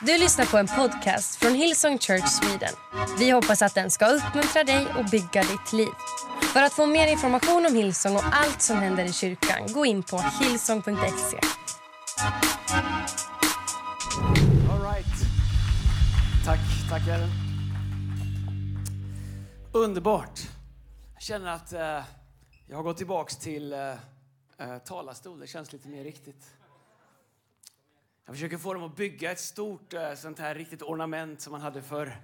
Du lyssnar på en podcast från Hillsong Church Sweden. Vi hoppas att den ska uppmuntra dig och bygga ditt liv. För att få mer information om Hillsong och allt som händer i kyrkan, gå in på hillsong.se. All right. Tack, tack Ellen. Underbart. Jag känner att eh, jag har gått tillbaks till eh, eh talarstol. Det känns lite mer riktigt. Jag försöker få dem att bygga ett stort eh, sånt här riktigt ornament som man hade förr.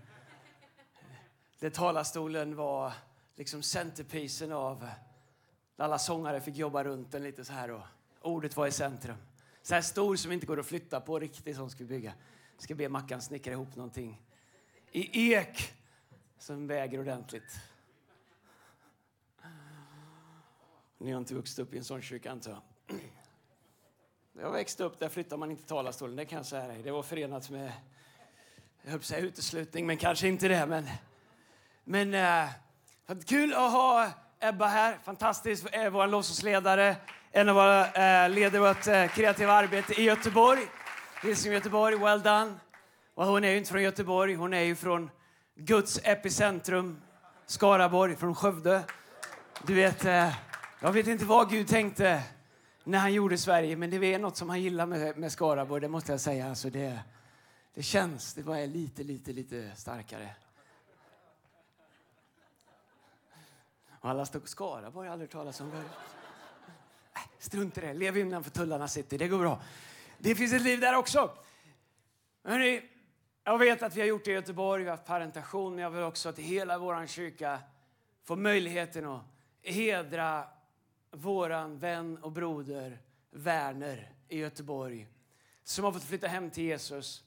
Där talarstolen var liksom centerpisen av alla sångare fick jobba runt den lite så här och ordet var i centrum. Så här stor som inte går att flytta på riktigt som skulle bygga. Jag ska be Mackan snickra ihop någonting i ek som väger ordentligt. Ni har inte vuxit upp i en sån kyrka antar jag. Jag växte upp där flyttar man inte talarstolen, det kan jag säga dig. Det var förenat med, jag höll säga uteslutning, men kanske inte det. Men, men äh, kul att ha Ebba här, Fantastisk. Är vår låtsasledare, en av våra äh, leder vårt äh, kreativa arbete i Göteborg. Hälsning Göteborg, well done. Och hon är ju inte från Göteborg, hon är ju från Guds epicentrum, Skaraborg, från Skövde. Du vet, jag vet inte vad Gud tänkte när han gjorde Sverige, men det är något som han gillar med, med Skaraborg, det måste jag säga. Alltså det, det känns, det bara är lite, lite, lite starkare. Och alla stod Skaraborg, har aldrig talas om. Äh, strunt i det, lev innanför tullarna city, det går bra. Det finns ett liv där också. Hörrni, jag vet att vi har gjort det i Göteborg, vi har haft parentation, men jag vill också att hela vår kyrka får möjligheten att hedra våran vän och broder Werner i Göteborg som har fått flytta hem till Jesus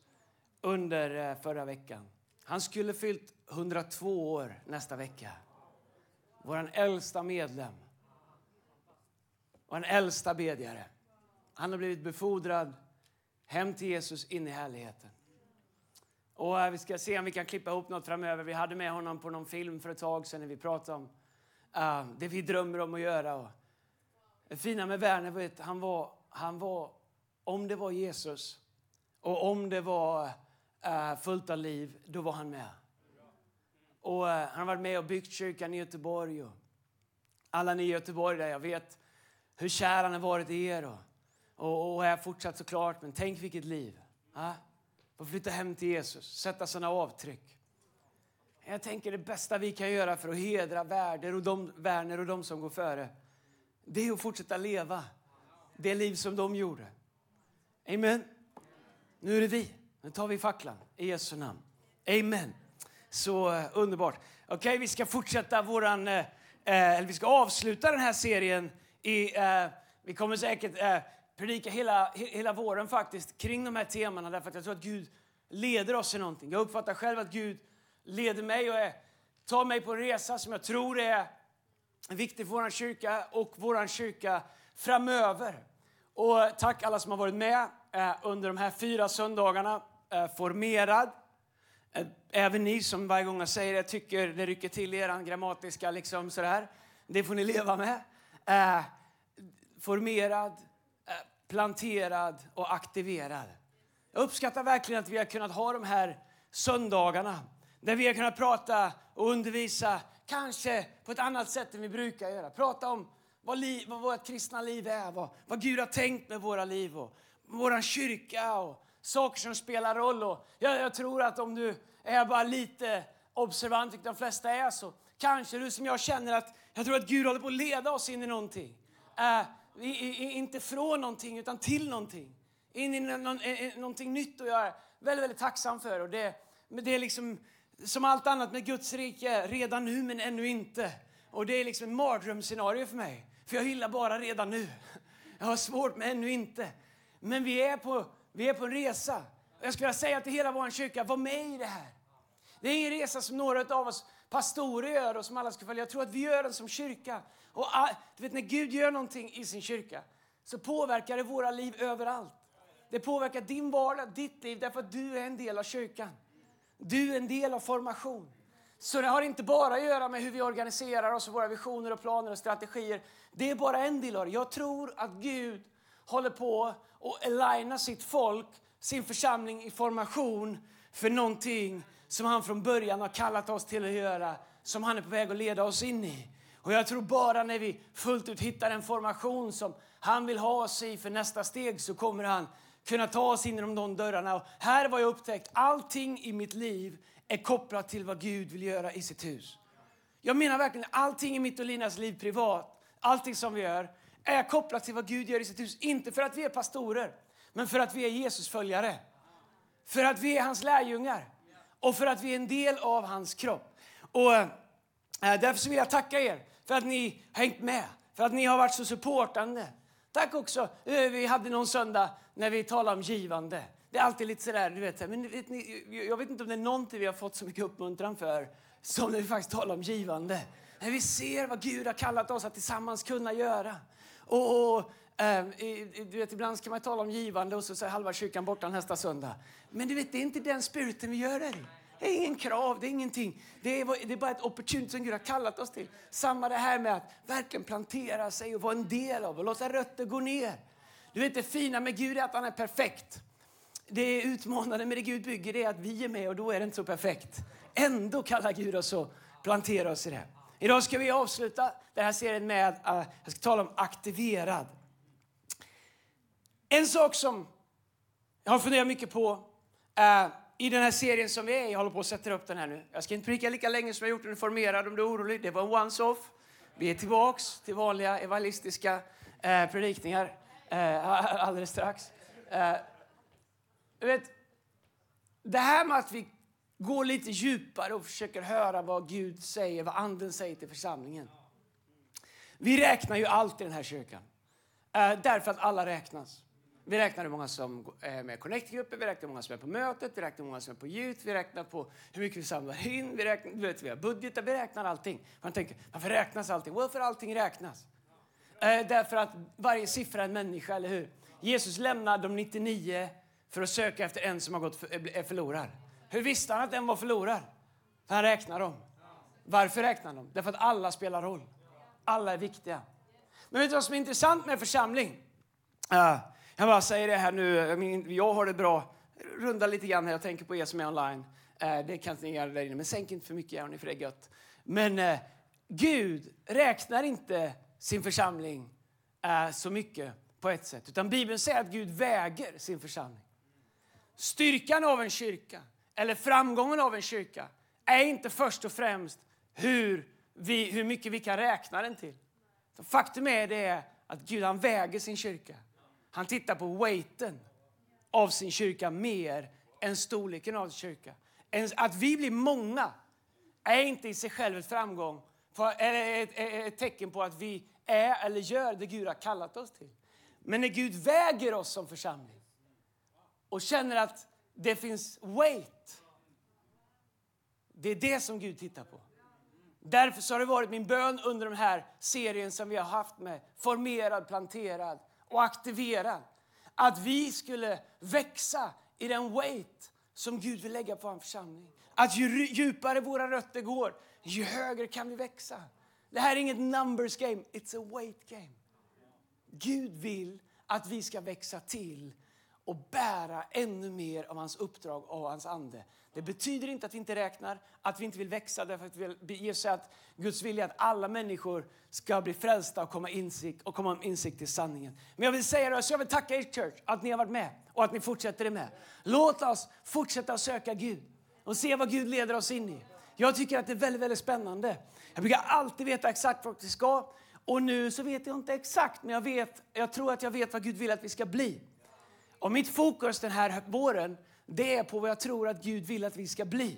under eh, förra veckan. Han skulle fyllt 102 år nästa vecka. Vår äldsta medlem. Vår äldsta bedjare. Han har blivit befordrad hem till Jesus in i härligheten. Och eh, vi ska se om vi kan klippa ihop något framöver. Vi hade med honom på någon film för ett tag sedan när vi pratade om uh, det vi drömmer om att göra. Det fina med Werner var att han var, han var, om det var Jesus och om det var uh, fullt av liv, då var han med. Och uh, Han har varit med och byggt kyrkan i Göteborg. Och alla ni i Göteborg där, jag vet hur kär han har varit i er. Och, och, och är fortsatt såklart, men tänk vilket liv. Uh? Få flytta hem till Jesus, sätta sina avtryck. Jag tänker det bästa vi kan göra för att hedra värder och de, Werner och de som går före det är att fortsätta leva det liv som de gjorde. Amen. Nu är det vi. Nu tar vi facklan i Jesu namn. Amen. Så eh, underbart. Okej, okay, vi ska fortsätta våran, eh, eh, eller vi ska avsluta den här serien i, eh, vi kommer säkert eh, predika hela, hela våren faktiskt kring de här temana därför att jag tror att Gud leder oss i någonting. Jag uppfattar själv att Gud leder mig och är, tar mig på en resa som jag tror är viktig för vår kyrka och vår kyrka framöver. Och tack alla som har varit med eh, under de här fyra söndagarna. Eh, formerad. Eh, även ni som varje gång jag säger det tycker det rycker till i er grammatiska liksom sådär. Det får ni leva med. Formerad, planterad och aktiverad. Jag uppskattar verkligen att vi har kunnat ha de här söndagarna där vi har kunnat prata och undervisa kanske på ett annat sätt än vi brukar göra. Prata om vad, liv, vad vårt kristna liv är, vad, vad Gud har tänkt med våra liv och vår kyrka och saker som spelar roll. Och jag, jag tror att om du är bara lite observant, vilket de flesta är, så kanske du som jag känner att jag tror att Gud håller på att leda oss in i någonting. Äh, i, i, inte från någonting, utan till någonting. In i någon, någonting nytt och jag är väldigt, väldigt tacksam för. Och det, det är liksom som allt annat med Guds rike, redan nu men ännu inte. Och det är liksom ett mardrömsscenario för mig. För jag gillar bara redan nu. Jag har svårt med ännu inte. Men vi är på, vi är på en resa. Jag skulle vilja säga till hela vår kyrka, var med i det här. Det är ingen resa som några av oss pastorer gör och som alla ska följa. Jag tror att vi gör den som kyrka. Och du vet när Gud gör någonting i sin kyrka så påverkar det våra liv överallt. Det påverkar din vardag, ditt liv, därför att du är en del av kyrkan. Du är en del av formation. Så det har inte bara att göra med hur vi organiserar oss, våra visioner och planer och strategier. Det är bara en del av det. Jag tror att Gud håller på att aligna sitt folk sin församling i formation för någonting som han från början har kallat oss till att göra, som han är på väg att leda oss in i. Och jag tror bara när vi fullt ut hittar en formation som han vill ha oss i för nästa steg så kommer han kunna ta oss in genom de dörrarna. Och här var jag upptäckt, allting i mitt liv är kopplat till vad Gud vill göra i sitt hus. Jag menar verkligen allting i mitt och Linas liv privat, allting som vi gör, är kopplat till vad Gud gör i sitt hus. Inte för att vi är pastorer, men för att vi är Jesusföljare. För att vi är hans lärjungar och för att vi är en del av hans kropp. Och äh, därför vill jag tacka er för att ni har hängt med, för att ni har varit så supportande. Tack också. Eh, vi hade någon söndag när vi talade om givande. Det är alltid lite sådär, du vet, men vet ni, jag vet inte om det är någonting vi har fått så mycket uppmuntran för som när vi faktiskt talar om givande. När vi ser vad Gud har kallat oss att tillsammans kunna göra. Och, och äh, du vet, ibland kan man tala om givande och så är halva kyrkan borta nästa söndag. Men du vet, det är inte den spiriten vi gör det. Det är ingen krav, det är ingenting. Det är, det är bara ett opportunity som Gud har kallat oss till. Samma det här med att verkligen plantera sig och vara en del av och låta rötter gå ner. Du vet det fina med Gud är att han är perfekt. Det utmanande med det Gud bygger är att vi är med och då är det inte så perfekt. Ändå kallar Gud oss att plantera oss i det. Idag ska vi avsluta den här serien med att uh, jag ska tala om aktiverad. En sak som jag har funderat mycket på uh, i den här serien som vi är jag håller på att sätta upp den här nu. Jag ska inte prika lika länge som jag gjort uniformerad. om du är orolig. Det var en once-off. Vi är tillbaks till vanliga evangelistiska eh, predikningar eh, alldeles strax. Eh, vet, det här med att vi går lite djupare och försöker höra vad Gud säger, vad Anden säger till församlingen. Vi räknar ju allt i den här kyrkan, eh, därför att alla räknas. Vi räknar hur många som är med i Connect-gruppen, vi räknar hur många som är på mötet, vi räknar hur många som är på ljud, vi räknar på hur mycket vi samlar in, vi, räknar, vet, vi har budgetar, vi räknar allting. Man tänker, varför räknas allting? Varför allting räknas? Eh, därför att varje siffra är en människa, eller hur? Jesus lämnar de 99 för att söka efter en som har gått för, eh, är förlorad. Hur visste han att en var förlorad? För han räknar dem. Varför räknar han dem? Därför att alla spelar roll. Alla är viktiga. Men vet du vad som är intressant med församling? Uh, jag bara säger det här nu, jag har det bra. Runda lite grann här, jag tänker på er som är online. Eh, det kan ni göra där inne, men sänk inte för mycket här, för det är gött. Men eh, Gud räknar inte sin församling eh, så mycket på ett sätt. Utan Bibeln säger att Gud väger sin församling. Styrkan av en kyrka, eller framgången av en kyrka, är inte först och främst hur, vi, hur mycket vi kan räkna den till. Faktum är det att Gud han väger sin kyrka. Han tittar på weighten av sin kyrka mer än storleken av sin kyrka. Att vi blir många är inte i sig själv ett framgång, eller ett, ett tecken på att vi är eller gör det Gud har kallat oss till. Men när Gud väger oss som församling och känner att det finns weight, det är det som Gud tittar på. Därför har det varit min bön under den här serien som vi har haft med formerad, planterad och aktivera Att vi skulle växa i den weight som Gud vill lägga på en församling. Att ju djupare våra rötter går, ju högre kan vi växa. Det här är inget numbers game, it's a weight game. Gud vill att vi ska växa till och bära ännu mer av hans uppdrag och hans ande. Det betyder inte att vi inte räknar, att vi inte vill växa därför att vi vill ge att Guds vilja är att alla människor ska bli frälsta och komma insikt och komma insikt i sanningen. Men jag vill säga det, så jag vill tacka er church att ni har varit med och att ni fortsätter det med. Låt oss fortsätta att söka Gud och se vad Gud leder oss in i. Jag tycker att det är väldigt, väldigt spännande. Jag brukar alltid veta exakt vart vi ska och nu så vet jag inte exakt, men jag, vet, jag tror att jag vet vad Gud vill att vi ska bli. Och mitt fokus den här våren, det är på vad jag tror att Gud vill att vi ska bli.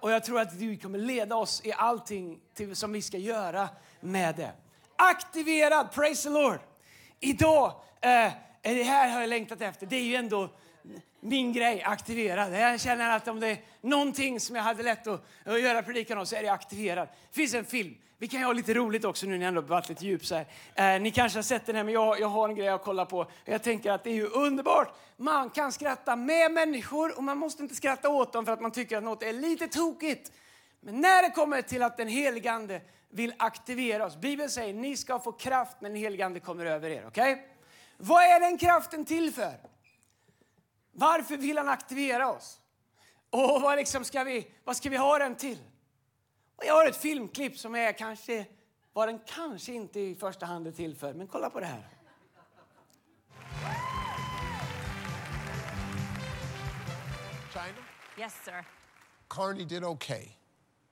Och jag tror att Gud kommer leda oss i allting till, som vi ska göra med det. Aktiverad, praise the Lord! Idag, eh, det här har jag längtat efter. Det är ju ändå min grej, aktiverad. Jag känner att om det är någonting som jag hade lätt att, att göra predikan om så är det aktiverad. Det finns en film vi kan ju ha lite roligt också nu när jag ändå varit lite djup så här. Eh, ni kanske har sett den här, men jag, jag har en grej att kolla på. Jag tänker att det är ju underbart. Man kan skratta med människor och man måste inte skratta åt dem för att man tycker att något är lite tokigt. Men när det kommer till att den helige vill aktivera oss. Bibeln säger ni ska få kraft när den helige kommer över er. Okej? Okay? Vad är den kraften till för? Varför vill han aktivera oss? Och vad, liksom ska vi, vad ska vi ha den till? Och jag har ett filmklipp som är kanske vad den kanske inte i första hand är till för. Men kolla på det här. China? Yes, sir. Carney did okay.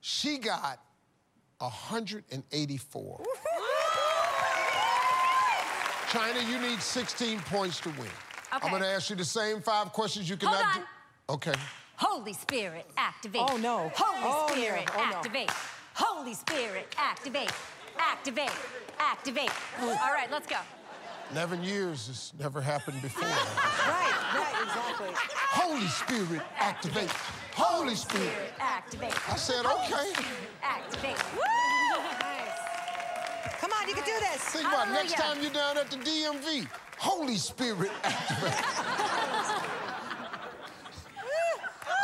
She got 184. China, you need 16 points to win. I'm going to ask you the same five questions you Hold on. do. Okay. Holy Spirit, activate. Oh, no. Holy Oh, no. Spirit, Oh, no. activate. Holy Spirit, activate. Activate. Activate. All right, let's go. 11 years has never happened before. Right, right, exactly. Holy Spirit, activate. Holy Spirit. Activate. I said, okay. Activate. Come on, you can do this. Think about it. next time you're down at the DMV. Holy Spirit, activate.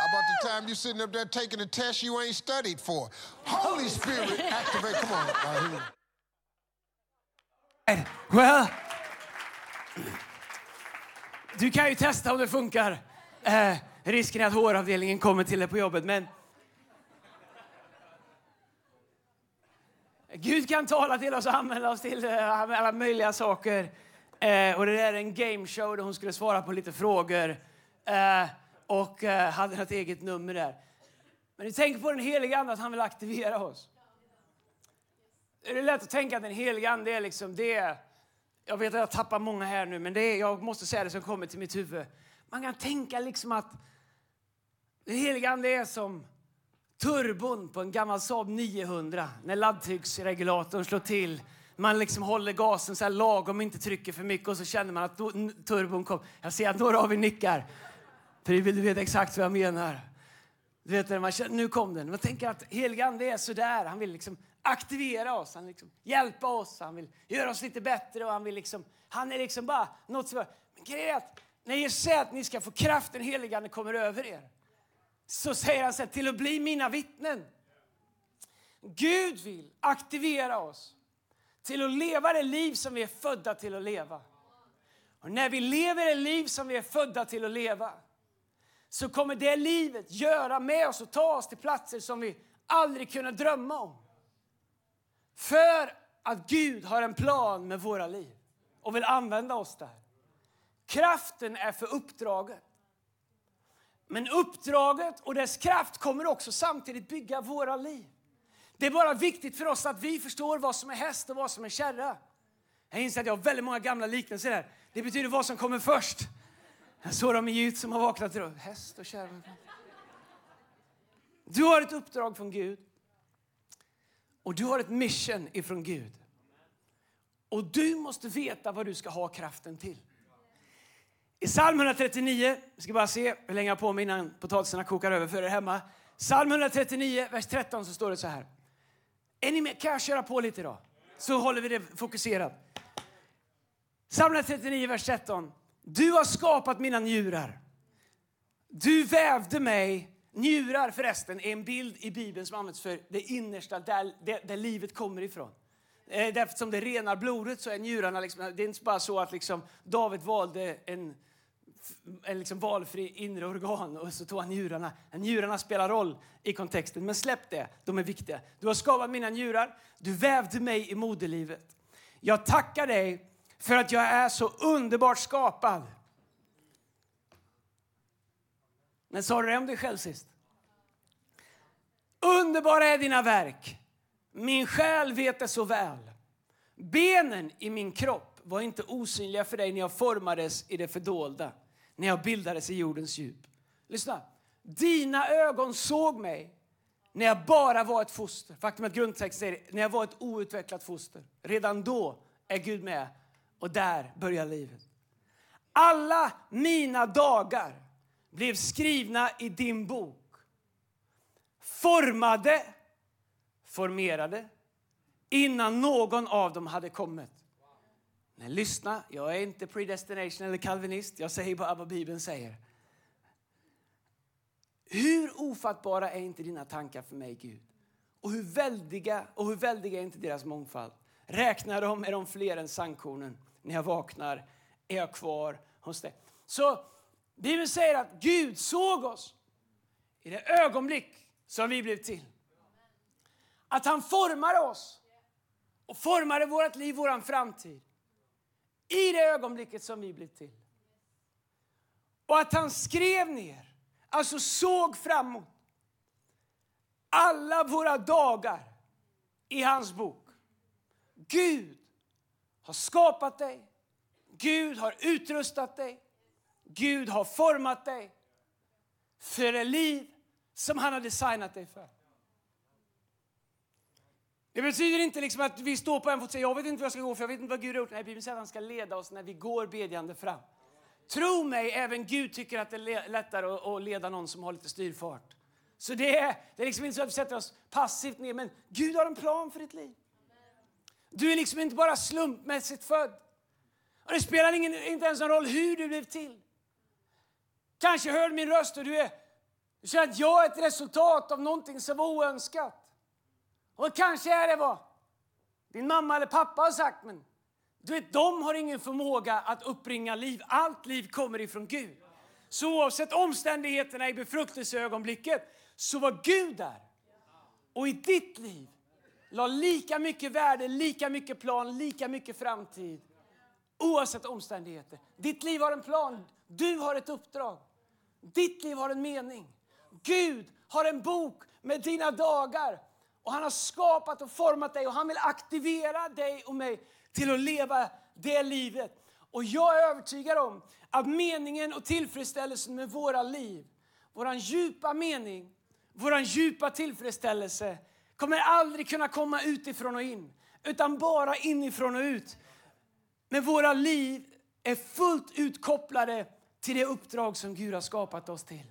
How about the time you're sitting up there taking a test you ain't studied for? Holy Spirit, activate. Come on. Right, here we. Well, du kan ju testa om det funkar. Eh, risken är att håravdelningen kommer till dig på jobbet. Men Gud kan tala till oss och använda oss till eh, alla möjliga saker. Eh, och det där är en gameshow där hon skulle svara på lite frågor. Eh, och eh, hade något eget nummer där. Men ni tänker på den heliga Ande, att han vill aktivera oss. Det är lätt att tänka att den heliga Ande är liksom det. Jag vet att jag tappar många här nu, men det är, jag måste säga det som kommer till mitt huvud. Man kan tänka liksom att den heliga Ande är som turbon på en gammal Saab 900 när laddtrycksregulatorn slår till. Man liksom håller gasen så här lagom, inte trycker för mycket och så känner man att turbon kommer. Jag ser att några av er nickar. För du vet exakt vad jag menar. Du vet, när man känner, nu kom den. Man tänker att heliga Ande är sådär. Han vill liksom aktivera oss, han vill liksom hjälpa oss, han vill göra oss lite bättre. Och han, vill liksom, han är liksom bara något som... Men grejen när Jesus säger att ni ska få kraft, den Ande kommer över er. Så säger han så här, till att bli mina vittnen. Gud vill aktivera oss till att leva det liv som vi är födda till att leva. Och när vi lever det liv som vi är födda till att leva så kommer det livet göra med oss och ta oss till platser som vi aldrig kunnat drömma om. För att Gud har en plan med våra liv och vill använda oss där. Kraften är för uppdraget. Men uppdraget och dess kraft kommer också samtidigt bygga våra liv. Det är bara viktigt för oss att vi förstår vad som är häst och vad som är kärra. Jag inser att jag har väldigt många gamla liknelser här. Det betyder vad som kommer först. Jag såg dem i ljud som har vaknat till häst och kärra. Du har ett uppdrag från Gud. Och du har ett mission ifrån Gud. Och du måste veta vad du ska ha kraften till. I psalm 139, vi ska bara se hur länge jag på mig innan potatisarna kokar över för er hemma. Psalm 139, vers 13 så står det så här. Är ni med? Kan jag köra på lite idag? Så håller vi det fokuserat. Psalm 139, vers 13. Du har skapat mina njurar. Du vävde mig. Njurar förresten är en bild i Bibeln som används för det innersta, där, där, där livet kommer ifrån. Eh, därför som det renar blodet så är njurarna liksom, det är inte bara så att liksom David valde en, en liksom valfri inre organ och så tog han njurarna. Njurarna spelar roll i kontexten, men släpp det, de är viktiga. Du har skapat mina njurar, du vävde mig i moderlivet. Jag tackar dig för att jag är så underbart skapad. När sa du det om dig själv sist? Underbara är dina verk. Min själ vet det så väl. Benen i min kropp var inte osynliga för dig när jag formades i det fördolda, när jag bildades i jordens djup. Lyssna. Dina ögon såg mig när jag bara var ett foster. Faktum är att grundtexten säger när jag var ett outvecklat foster. Redan då är Gud med och där börjar livet. Alla mina dagar blev skrivna i din bok. Formade, formerade, innan någon av dem hade kommit. Men lyssna, jag är inte predestination eller kalvinist. Jag säger bara vad Bibeln säger. Hur ofattbara är inte dina tankar för mig, Gud? Och hur väldiga, och hur väldiga är inte deras mångfald? Räknar de är de fler än sandkornen. När jag vaknar är jag kvar hos dig. Så Bibeln säger att Gud såg oss i det ögonblick som vi blev till. Att han formade oss och formade vårt liv, vår framtid i det ögonblicket som vi blev till. Och att han skrev ner, alltså såg framåt, alla våra dagar i hans bok. Gud har skapat dig. Gud har utrustat dig. Gud har format dig för det liv som han har designat dig för. Det betyder inte liksom att vi står på en fot och säger jag vet inte vad jag ska gå för, jag vet inte vad Gud har gjort. Nej, Bibeln säger att han ska leda oss när vi går bedjande fram. Tro mig, även Gud tycker att det är lättare att leda någon som har lite styrfart. Så det är, det är liksom inte så att vi sätter oss passivt ner, men Gud har en plan för ditt liv. Du är liksom inte bara slumpmässigt född. Och det spelar ingen, inte ens någon roll hur du blev till. Kanske hör min röst och du, är, du känner att jag är ett resultat av någonting som var oönskat. Och kanske är det vad din mamma eller pappa har sagt, men du vet, de har ingen förmåga att uppbringa liv. Allt liv kommer ifrån Gud. Så oavsett omständigheterna i befruktelseögonblicket så var Gud där. Och i ditt liv la lika mycket värde, lika mycket plan, lika mycket framtid. Oavsett omständigheter. Ditt liv har en plan. Du har ett uppdrag. Ditt liv har en mening. Gud har en bok med dina dagar. Och Han har skapat och format dig och han vill aktivera dig och mig till att leva det livet. Och jag är övertygad om att meningen och tillfredsställelsen med våra liv, vår djupa mening, vår djupa tillfredsställelse kommer aldrig kunna komma utifrån och in, utan bara inifrån och ut. Men våra liv är fullt utkopplade till det uppdrag som Gud har skapat oss till.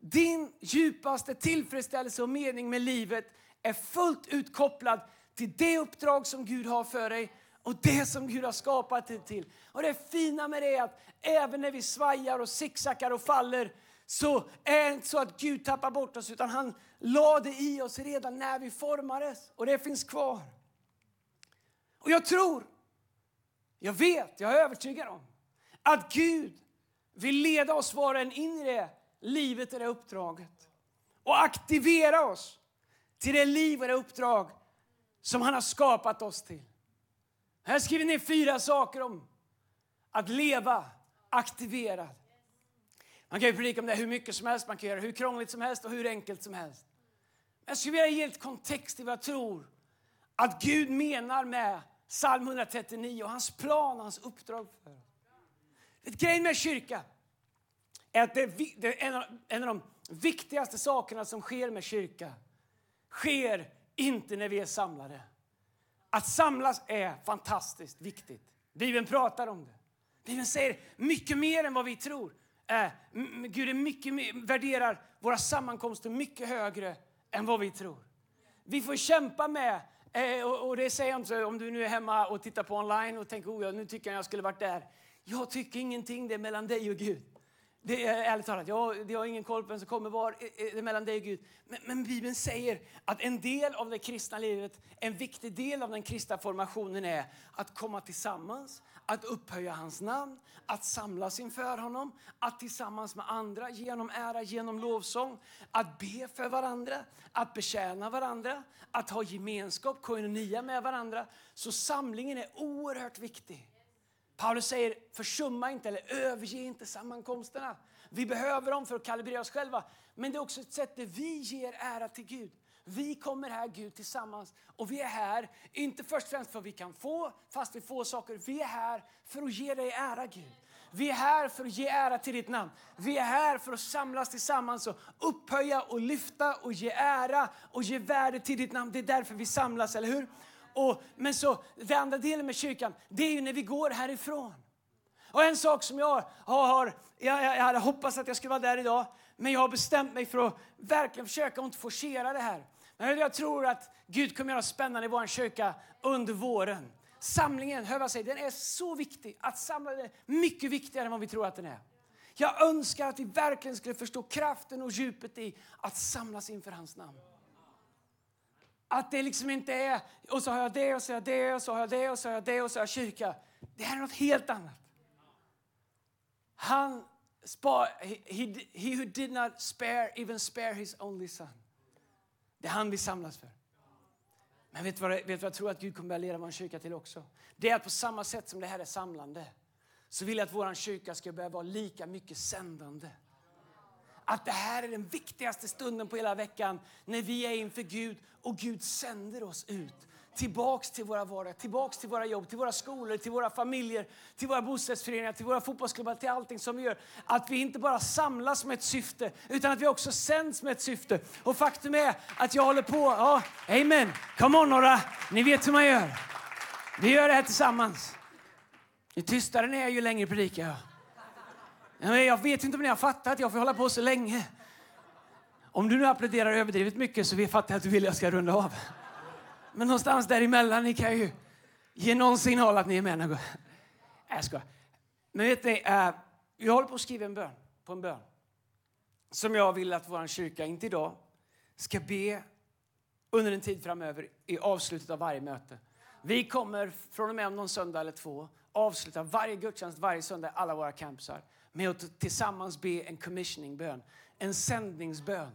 Din djupaste tillfredsställelse och mening med livet är fullt utkopplad till det uppdrag som Gud har för dig och det som Gud har skapat dig till. Och det fina med det är att även när vi svajar och zigzaggar och faller så är det inte så att Gud tappar bort oss utan han la det i oss redan när vi formades och det finns kvar. Och jag tror, jag vet, jag är övertygad om att Gud vill leda oss var och en in i det livet och det uppdraget och aktivera oss till det liv och det uppdrag som han har skapat oss till. Här skriver ni fyra saker om att leva aktiverad. Man kan ju predika om det hur mycket som helst, man kan göra hur krångligt som helst och hur enkelt som helst. Men jag skulle vilja ge ett kontext till vad jag tror att Gud menar med psalm 139 och hans plan, hans uppdrag för oss. Grejen med kyrka är att det är en av, en av de viktigaste sakerna som sker med kyrka sker inte när vi är samlade. Att samlas är fantastiskt viktigt. Bibeln pratar om det. Bibeln säger mycket mer än vad vi tror. Eh, Gud är mycket värderar våra sammankomster mycket högre än vad vi tror. Vi får kämpa med, eh, och, och det säger jag inte om du nu är hemma och tittar på online och tänker oh, nu tycker jag jag skulle varit där. Jag tycker ingenting, det är mellan dig och Gud. Det är ärligt talat, jag, jag har ingen koll på vem som kommer var. Eh, eh, det är mellan dig och Gud. Men, men, Bibeln säger att en del av det kristna livet, en viktig del av den kristna formationen är att komma tillsammans, att upphöja hans namn, att samlas inför honom, att tillsammans med andra genom ära, genom lovsång, att be för varandra, att betjäna varandra, att ha gemenskap, koinonia med varandra. Så samlingen är oerhört viktig. Paulus säger försumma inte eller överge inte sammankomsterna. Vi behöver dem för att kalibrera oss själva. Men det är också ett sätt där vi ger ära till Gud. Vi kommer här Gud tillsammans och vi är här, inte först och främst för att vi kan få, fast vi får saker. Vi är här för att ge dig ära Gud. Vi är här för att ge ära till ditt namn. Vi är här för att samlas tillsammans och upphöja och lyfta och ge ära och ge värde till ditt namn. Det är därför vi samlas, eller hur? Och, men så, den andra delen med kyrkan, det är ju när vi går härifrån. Och en sak som jag har, jag, jag hade hoppats att jag skulle vara där idag, men jag har bestämt mig för att verkligen försöka inte forcera det här. Men jag tror att Gud kommer göra spännande i vår kyrka under våren. Samlingen, hör vad jag säger, den är så viktig. Att samla den är mycket viktigare än vad vi tror att den är. Jag önskar att vi verkligen skulle förstå kraften och djupet i att samlas inför hans namn. Att det liksom inte är, och så har jag det, och så har jag det, och så har jag det, och så har jag det, och så har jag kyrka. Det här är något helt annat. Han spar, he, he, he who did not spare, even spare his only son. Det är han vi samlas för. Men vet du vad, vet du vad jag tror att Gud kommer börja leda vår kyrka till också? Det är att på samma sätt som det här är samlande så vill jag att vår kyrka ska börja vara lika mycket sändande. Att det här är den viktigaste stunden på hela veckan när vi är inför Gud och Gud sänder oss ut tillbaks till våra vardag, tillbaks till våra jobb, till våra skolor, till våra familjer, till våra bostadsföreningar, till våra fotbollsklubbar, till allting som vi gör. Att vi inte bara samlas med ett syfte, utan att vi också sänds med ett syfte. Och faktum är att jag håller på, ja, amen, come on några, ni vet hur man gör. Vi gör det här tillsammans. Ju tystare ni är, ju längre predikar jag. Jag vet inte om ni har fattat att jag får hålla på så länge. Om du nu applåderar överdrivet mycket så fattar jag att du vill att jag ska runda av. Men någonstans däremellan, ni kan ju ge någon signal att ni är med någon Jag ska. Men vet ni, eh, jag håller på att skriva en bön, på en bön. Som jag vill att vår kyrka, inte idag, ska be under en tid framöver i avslutet av varje möte. Vi kommer från och med om någon söndag eller två avsluta varje gudstjänst varje söndag alla våra campusar med att tillsammans be en commissioningbön, en sändningsbön.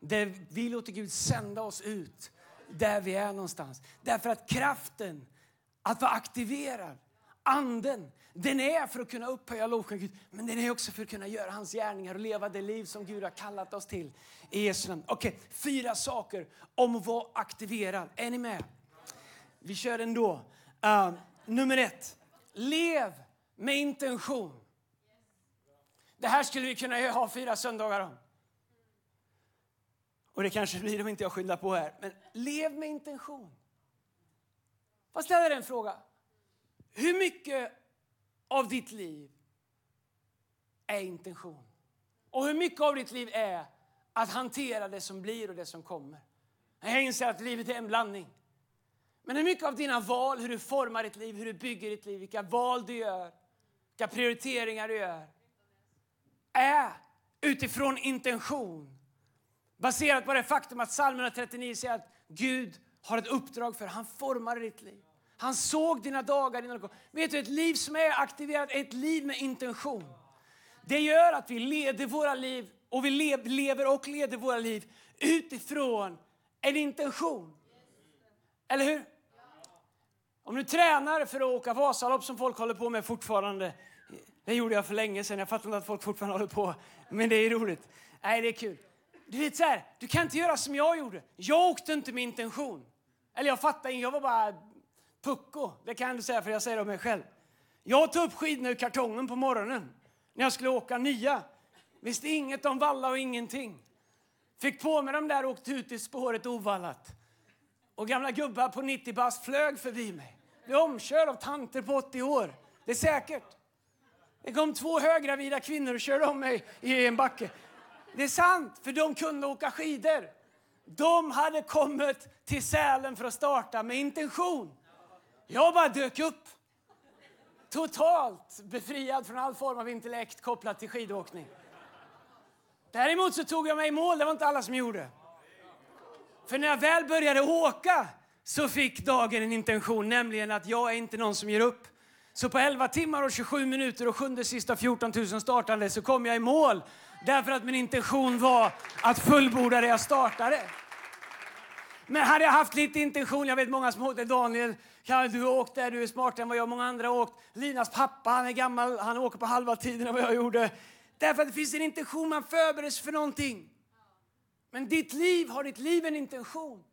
Där vi låter Gud sända oss ut där vi är någonstans. Därför att kraften att vara aktiverad, anden, den är för att kunna upphöja lovsjunga Gud, men den är också för att kunna göra hans gärningar och leva det liv som Gud har kallat oss till. I Jesu namn. Okej, okay, fyra saker om att vara aktiverad. Är ni med? Vi kör ändå. Uh, nummer ett, lev med intention. Det här skulle vi kunna ha fyra söndagar om. Och det kanske blir om inte jag skyndar på här. Men lev med intention. Får ställa dig en fråga. Hur mycket av ditt liv är intention? Och hur mycket av ditt liv är att hantera det som blir och det som kommer? Jag inser att livet är en blandning. Men hur mycket av dina val, hur du formar ditt liv, hur du bygger ditt liv, vilka val du gör, vilka prioriteringar du gör, är utifrån intention Baserat på det faktum att psalm 139 säger att Gud har ett uppdrag för Han formar ditt liv. Han såg dina dagar innan du kom. Vet du, ett liv som är aktiverat är ett liv med intention. Det gör att vi leder våra liv och vi lever och leder våra liv utifrån en intention. Eller hur? Om du tränar för att åka Vasalopp som folk håller på med fortfarande. Det gjorde jag för länge sedan. Jag fattar inte att folk fortfarande håller på. Men det är roligt. Nej, det är kul. Du vet så här, du kan inte göra som jag gjorde. Jag åkte inte med intention. Eller jag fattar jag var bara pucko. Det kan du säga för jag säger det om mig själv. Jag tog upp skidorna ur kartongen på morgonen när jag skulle åka nya. Visste inget om valla och ingenting. Fick på mig dem där och åkte ut i spåret ovallat. Och gamla gubbar på 90 bast flög förbi mig. Blev omkörd av tanter på 80 år. Det är säkert. Det kom två höggravida kvinnor och körde om mig i en backe. Det är sant, för de kunde åka skidor. De hade kommit till Sälen för att starta med intention. Jag bara dök upp. Totalt befriad från all form av intellekt kopplat till skidåkning. Däremot så tog jag mig i mål, det var inte alla som gjorde. För när jag väl började åka så fick dagen en intention, nämligen att jag är inte någon som ger upp. Så på 11 timmar och 27 minuter och sjunde sista 14 000 startande så kom jag i mål Därför att min intention var att fullborda det jag startade. Men hade jag haft lite intention, jag vet många som åkte, Daniel, kan du har åkt där, du är smartare än vad jag många andra har åkt. Linas pappa, han är gammal, han åker på halva tiden än vad jag gjorde. Därför att det finns en intention, man förbereds för någonting. Men ditt liv, har ditt liv en intention?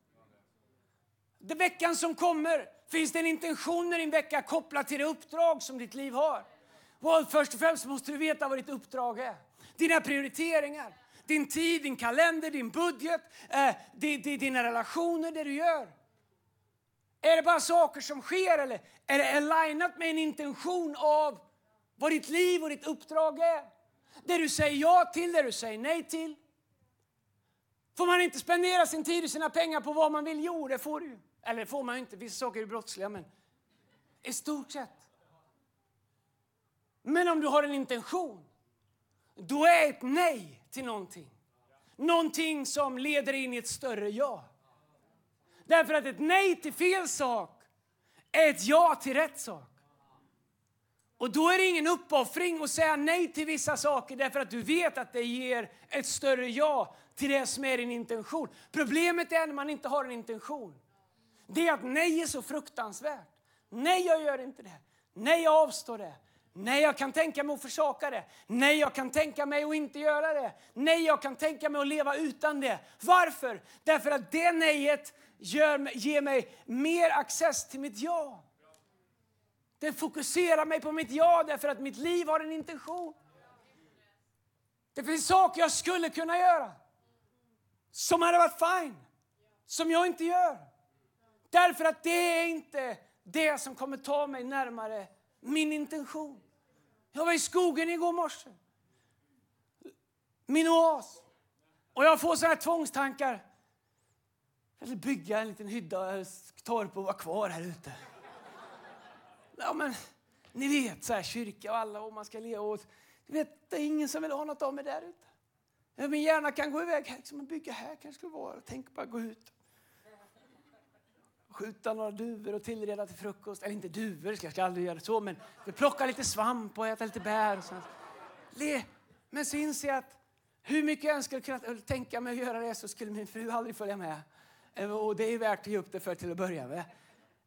Det veckan som kommer, finns det en intention med din vecka kopplad till det uppdrag som ditt liv har? Well, först och främst måste du veta vad ditt uppdrag är dina prioriteringar, din tid, din kalender, din budget, eh, dina relationer, det du gör. Är det bara saker som sker eller är det alignat med en intention av vad ditt liv och ditt uppdrag är? Det du säger ja till, det du säger nej till. Får man inte spendera sin tid och sina pengar på vad man vill? Jo, det får du. Eller det får man inte, vissa saker är brottsliga, men i stort sett. Men om du har en intention då är ett nej till någonting. Någonting som leder in i ett större ja. Därför att ett nej till fel sak är ett ja till rätt sak. Och då är det ingen uppoffring att säga nej till vissa saker därför att du vet att det ger ett större ja till det som är din intention. Problemet är när man inte har en intention. Det är att nej är så fruktansvärt. Nej, jag gör inte det. Nej, jag avstår det. Nej, jag kan tänka mig att försaka det. Nej, jag kan tänka mig att inte göra det. Nej, jag kan tänka mig att leva utan det. Varför? Därför att det nejet gör, ger mig mer access till mitt ja. Det fokuserar mig på mitt ja därför att mitt liv har en intention. Det finns saker jag skulle kunna göra som hade varit fine, som jag inte gör. Därför att det är inte det som kommer ta mig närmare min intention. Jag var i skogen igår morse. Min oas. Och jag får sådana här tvångstankar. Jag vill bygga en liten hydda, eh, torp och vara kvar här ute. Ja, men ni vet, så här, kyrka och alla och man ska leva åt. Du vet, det är ingen som vill ha något av mig där ute. Min hjärna kan gå iväg här, liksom, bygga här kanske skulle vara. Tänk bara gå ut. Skjuta några duvor och tillreda till frukost. Eller inte duvor, jag ska aldrig göra så, men plocka lite svamp och äta lite bär. Och sånt. Men så inser jag att hur mycket jag än skulle kunna tänka mig att göra det så skulle min fru aldrig följa med. Eh, och det är värt att ge upp det för till att börja med.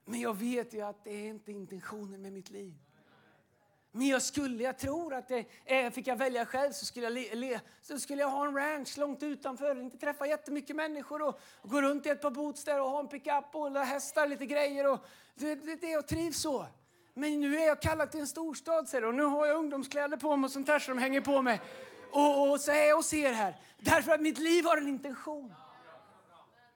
Men jag vet ju att det är inte intentionen med mitt liv. Men jag skulle, jag tror att det är, fick jag välja själv så skulle jag, le, le, så skulle jag ha en ranch långt utanför, inte träffa jättemycket människor och, och gå runt i ett par boots där och ha en pickup och hästar, lite grejer. Och, det, det, det, jag trivs så. Men nu är jag kallad till en storstad säger och nu har jag ungdomskläder på mig och sånt där som hänger på mig. Och, och så är jag och ser här. Därför att mitt liv har en intention.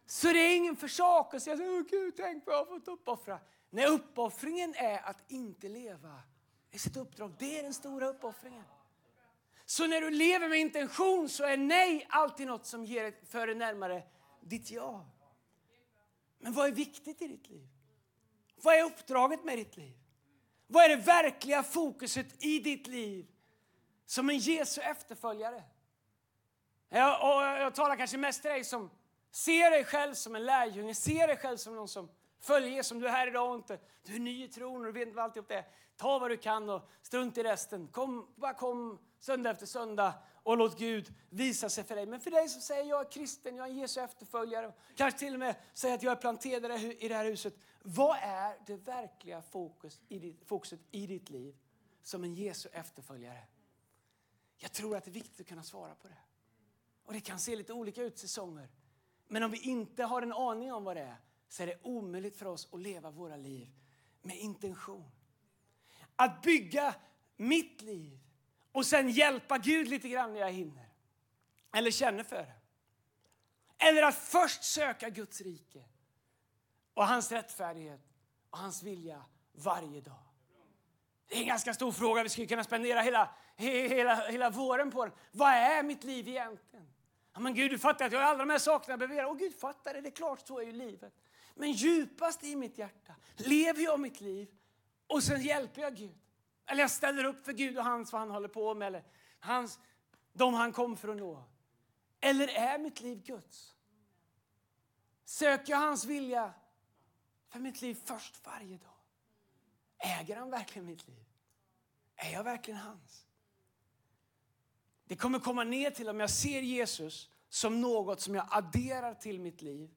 Så det är ingen försakelse. Jag säger, Gud, tänk vad jag har fått uppoffra. Nej, uppoffringen är att inte leva i sitt uppdrag. Det är den stora uppoffringen. Så när du lever med intention så är nej alltid något som ger för dig närmare ditt ja. Men vad är viktigt i ditt liv? Vad är uppdraget med ditt liv? Vad är det verkliga fokuset i ditt liv som en Jesu efterföljare? Jag, och jag talar kanske mest till dig som ser dig själv som en lärjunge, ser dig själv som någon som följer som du är här idag och inte, du är ny i tron och du vet inte vad alltihop det är. Ta vad du kan och strunt i resten. Kom, bara kom söndag efter söndag och låt Gud visa sig för dig. Men för dig som säger jag är kristen, jag är Jesu efterföljare, kanske till och med säger att jag är planterad i det här huset. Vad är det verkliga fokus i ditt, fokuset i ditt liv som en Jesu efterföljare? Jag tror att det är viktigt att kunna svara på det. Och det kan se lite olika ut säsonger. Men om vi inte har en aning om vad det är så är det omöjligt för oss att leva våra liv med intention. Att bygga mitt liv och sen hjälpa Gud lite grann när jag hinner. Eller känner för det. Eller att först söka Guds rike och hans rättfärdighet och hans vilja varje dag. Det är en ganska stor fråga. Vi skulle kunna spendera hela, hela, hela våren på den. Vad är mitt liv egentligen? Ja, men Gud, du fattar att jag har alla de här sakerna jag behöver göra. Och Gud fattar det, det är klart så är ju livet. Men djupast i mitt hjärta lever jag mitt liv och sen hjälper jag Gud. Eller jag ställer upp för Gud och hans vad han håller på med. Eller hans, de han kom för att nå. Eller är mitt liv Guds? Söker jag hans vilja för mitt liv först varje dag? Äger han verkligen mitt liv? Är jag verkligen hans? Det kommer komma ner till om jag ser Jesus som något som jag adderar till mitt liv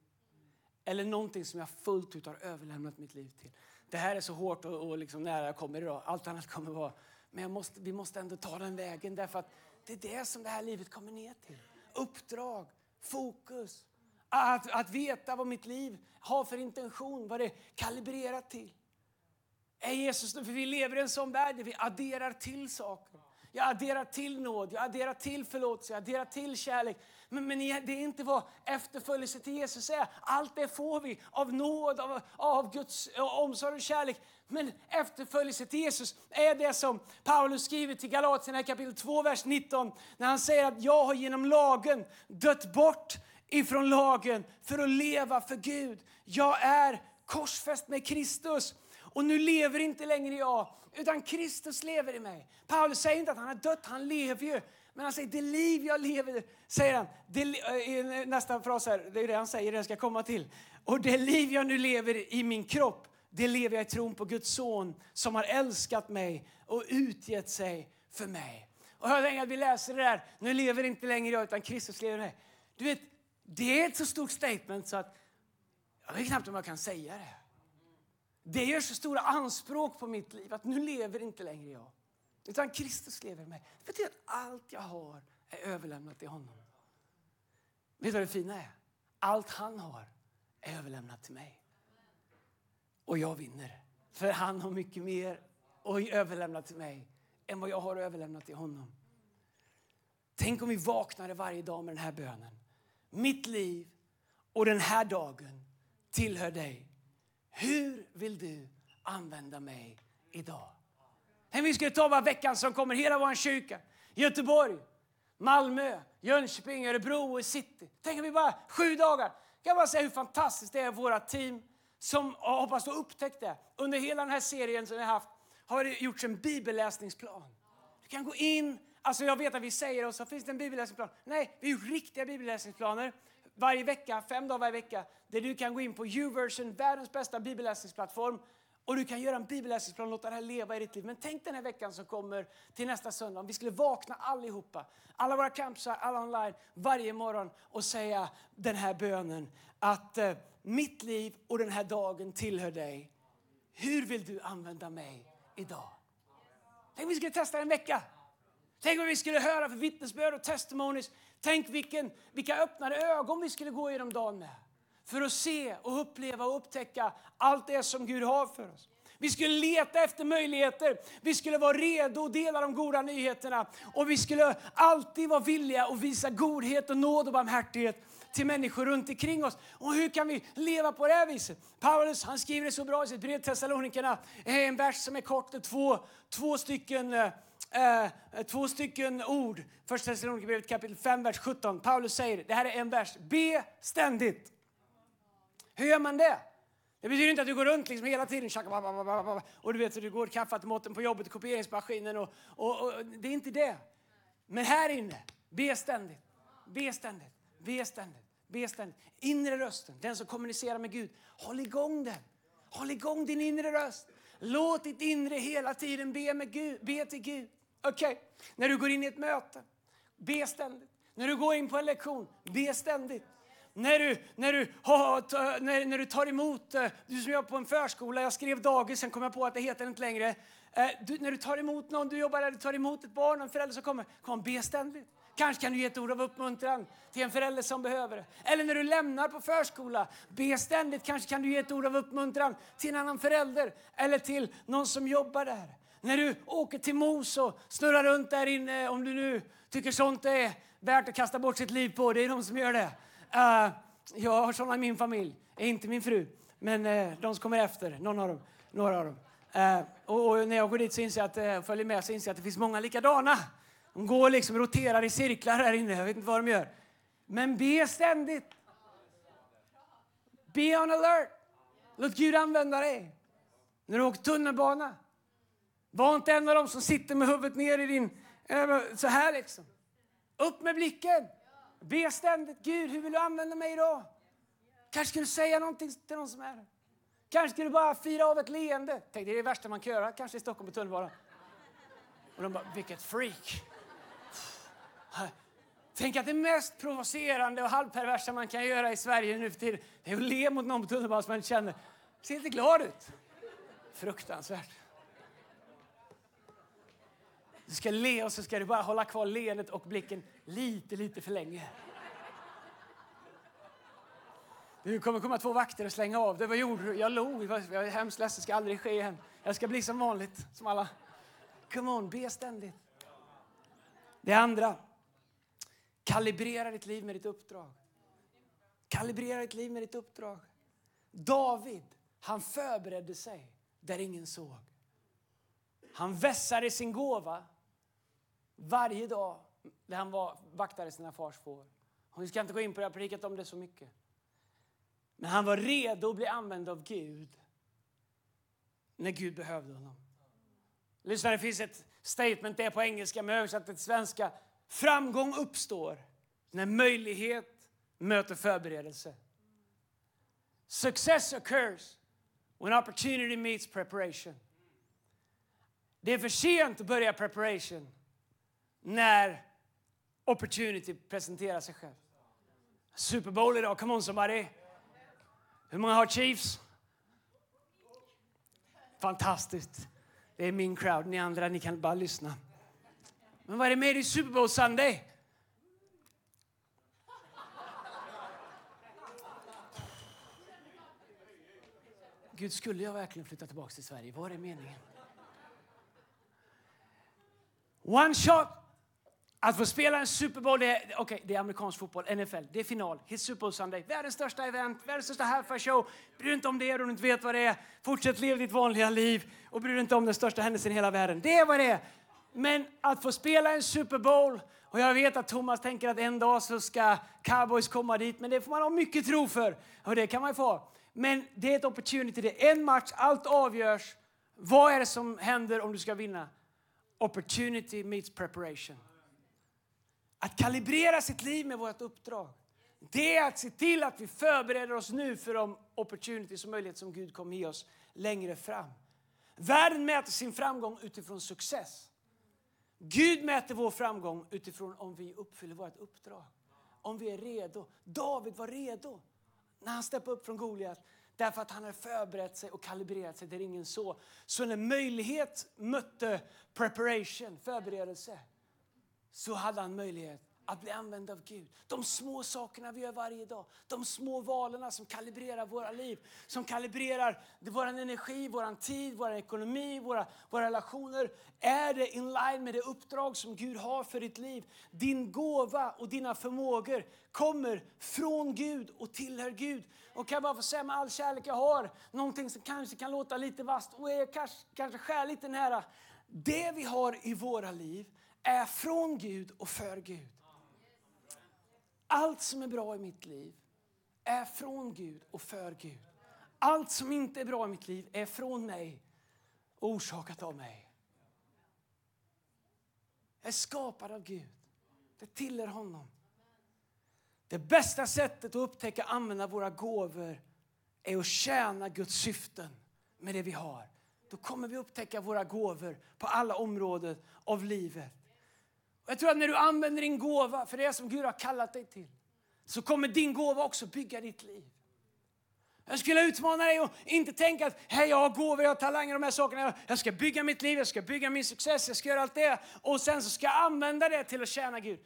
eller någonting som jag fullt ut har överlämnat mitt liv till. Det här är så hårt och, och liksom nära jag kommer idag. Allt annat kommer vara... Men måste, vi måste ändå ta den vägen därför att det är det som det här livet kommer ner till. Uppdrag, fokus, att, att veta vad mitt liv har för intention, vad det är kalibrerat till. Är Jesus, för vi lever i en sån värld där vi adderar till saker. Jag adderar till nåd, jag adderar till förlåtelse, jag adderar till kärlek. Men, men det är inte vad efterföljelse till Jesus är. Allt det får vi av nåd, av, av Guds eh, omsorg och kärlek. Men efterföljelse till Jesus är det som Paulus skriver till Galatierna kapitel 2, vers 19. När han säger att jag har genom lagen dött bort ifrån lagen för att leva för Gud. Jag är korsfäst med Kristus. Och nu lever inte längre jag, utan Kristus lever i mig. Paulus säger inte att han har dött, han lever ju. Men han säger, det liv jag lever, säger han, det, eh, i eh, nästa fras här, det är det han säger, det jag ska komma till. Och det liv jag nu lever i min kropp, det lever jag i tron på Guds son som har älskat mig och utgett sig för mig. Och hör länge att vi läser det där, nu lever inte längre jag utan Kristus lever mig. Du vet, det är ett så stort statement så att jag vet knappt om jag kan säga det. Det gör så stora anspråk på mitt liv att nu lever inte längre jag. Utan Kristus lever i mig. Det betyder att allt jag har är överlämnat till honom. Vet du vad det fina är? Allt han har är överlämnat till mig. Och jag vinner. För han har mycket mer att överlämna till mig än vad jag har överlämnat till honom. Tänk om vi vaknade varje dag med den här bönen. Mitt liv och den här dagen tillhör dig. Hur vill du använda mig idag? Tänk vi skulle ta bara veckan som kommer, hela vår kyrka. Göteborg, Malmö, Jönköping, Örebro och city. Tänk om vi bara sju dagar. Jag kan bara säga hur fantastiskt det är våra team som jag hoppas du upptäckt det. Under hela den här serien som vi har haft har det gjorts en bibelläsningsplan. Du kan gå in, alltså jag vet att vi säger och så finns det en bibelläsningsplan. Nej, vi har gjort riktiga bibelläsningsplaner varje vecka, fem dagar varje vecka, där du kan gå in på Uversion, världens bästa bibelläsningsplattform och du kan göra en bibelläsningsplan och låta det här leva i ditt liv. Men tänk den här veckan som kommer till nästa söndag. Om vi skulle vakna allihopa, alla våra campsar, alla online, varje morgon och säga den här bönen. Att eh, mitt liv och den här dagen tillhör dig. Hur vill du använda mig idag? Tänk om vi skulle testa en vecka. Tänk vad vi skulle höra för vittnesbörd och testimonies. Tänk vilken, vilka öppnade ögon vi skulle gå igenom dagen med. För att se och uppleva och upptäcka allt det som Gud har för oss. Vi skulle leta efter möjligheter. Vi skulle vara redo att dela de goda nyheterna. Och vi skulle alltid vara villiga att visa godhet och nåd och barmhärtighet till människor runt omkring oss. Och hur kan vi leva på det här viset? Paulus han skriver det så bra i sitt brev till Thessalonikerna. En vers som är kort, två, två stycken eh, eh, två stycken ord. Första Thessalonikerbrevet kapitel 5, vers 17. Paulus säger, det här är en vers. Be ständigt. Hur gör man det? Det betyder inte att du går runt liksom hela tiden och du vet du går kaffeautomaten på jobbet, kopieringsmaskinen och, och, och, det är inte det. Men här inne, be ständigt, be ständigt, be ständigt, be ständigt. Inre rösten, den som kommunicerar med Gud, håll igång den. Håll igång din inre röst. Låt ditt inre hela tiden be, med Gud, be till Gud. Okej, okay. när du går in i ett möte, be ständigt. När du går in på en lektion, be ständigt. När du, när, du, när, när du tar emot, eh, du som jobbar på en förskola, jag skrev dagis, sen kom jag på att det heter inte längre. Eh, du, när du tar emot någon, du jobbar där, du tar emot ett barn, en förälder som kommer, kom be ständigt. Kanske kan du ge ett ord av uppmuntran till en förälder som behöver det. Eller när du lämnar på förskola, be ständigt. Kanske kan du ge ett ord av uppmuntran till en annan förälder eller till någon som jobbar där. När du åker till Mos och snurrar runt där inne, om du nu tycker sånt är värt att kasta bort sitt liv på, det är de som gör det. Uh, jag har såna i min familj, eh, inte min fru, men uh, de som kommer efter, någon av dem, några av dem. Uh, och, och, när jag går dit så inser jag att, uh, följer med så inser jag att det finns många likadana. De går liksom roterar i cirklar här inne, jag vet inte vad de gör. Men be ständigt. Be on alert. Låt Gud använda dig. När du åker tunnelbana, var inte en av dem som sitter med huvudet ner i din... Så här liksom. Upp med blicken. Be ständigt. Gud, hur vill du använda mig idag? Kanske ska du säga någonting till någon som är här. Kanske ska du bara fira av ett leende. Tänk, det är det värsta man kan göra, kanske i Stockholm på tunnelbanan. Och de bara, vilket freak. Tänk att det mest provocerande och halvperversa man kan göra i Sverige nu för tiden det är att le mot någon på tunnelbanan som man inte känner. Ser inte glad ut. Fruktansvärt. Du ska le och så ska du bara hålla kvar leendet och blicken lite, lite för länge. Det kommer komma två vakter och slänga av det. Vad gjorde du? Jag log. Jag är hemskt ledsen. Det ska aldrig ske igen. Jag ska bli som vanligt, som alla. Come on, be ständigt. Det andra. Kalibrera ditt liv med ditt uppdrag. Kalibrera ditt liv med ditt uppdrag. David, han förberedde sig där ingen såg. Han vässade sin gåva varje dag när han var, vaktade sina fars får. Och vi ska inte gå in på det, jag har predikat om det så mycket. Men han var redo att bli använd av Gud när Gud behövde honom. Lyssna, det finns ett statement, det är på engelska men översatt till svenska. Framgång uppstår när möjlighet möter förberedelse. Success occurs When opportunity meets preparation. Det är för sent att börja preparation när opportunity presenterar sig själv. Super Bowl idag, come on somebody. Hur många har Chiefs? Fantastiskt. Det är min crowd. Ni andra ni kan bara lyssna. Men vad är det med i Super Bowl Sunday? Gud, skulle jag verkligen flytta tillbaka till Sverige? Vad är meningen? One shot! Att få spela en Super Bowl, det är, okay, det är amerikansk fotboll, NFL, det är final. Hit Super Bowl Sunday. Världens största event, världens största halfa show. Bry dig inte om det om du inte vet vad det är. Fortsätt leva ditt vanliga liv och bry dig inte om den största händelsen i hela världen. Det är vad det är. Men att få spela en Super Bowl, och jag vet att Thomas tänker att en dag så ska cowboys komma dit, men det får man ha mycket tro för. Och det kan man få. Men det är ett opportunity, det är en match, allt avgörs. Vad är det som händer om du ska vinna? Opportunity meets preparation. Att kalibrera sitt liv med vårt uppdrag. Det är att se till att vi förbereder oss nu för de opportunities och möjligheter som Gud kommer ge oss längre fram. Världen mäter sin framgång utifrån success. Gud mäter vår framgång utifrån om vi uppfyller vårt uppdrag. Om vi är redo. David var redo när han steppade upp från Goliat. Därför att han hade förberett sig och kalibrerat sig där ingen så. Så när möjlighet mötte preparation, förberedelse, så hade han möjlighet att bli använd av Gud. De små sakerna vi gör varje dag, de små valen som kalibrerar våra liv, som kalibrerar vår energi, vår tid, vår ekonomi, våra, våra relationer. Är det in line med det uppdrag som Gud har för ditt liv? Din gåva och dina förmågor kommer från Gud och tillhör Gud. Och kan jag bara få säga med all kärlek jag har, någonting som kanske kan låta lite vast och är kanske, kanske skär lite nära. Det vi har i våra liv är från Gud och för Gud. Allt som är bra i mitt liv är från Gud och för Gud. Allt som inte är bra i mitt liv är från mig och orsakat av mig. Jag är skapad av Gud. Det tillhör honom. Det bästa sättet att upptäcka och använda våra gåvor är att tjäna Guds syften med det vi har. Då kommer vi upptäcka våra gåvor på alla områden av livet. Och jag tror att när du använder din gåva för det som Gud har kallat dig till så kommer din gåva också bygga ditt liv. Jag skulle utmana dig att inte tänka att hey, jag har gåvor, jag har talanger, de här sakerna. Jag ska bygga mitt liv, jag ska bygga min success, jag ska göra allt det. Och sen så ska jag använda det till att tjäna Gud.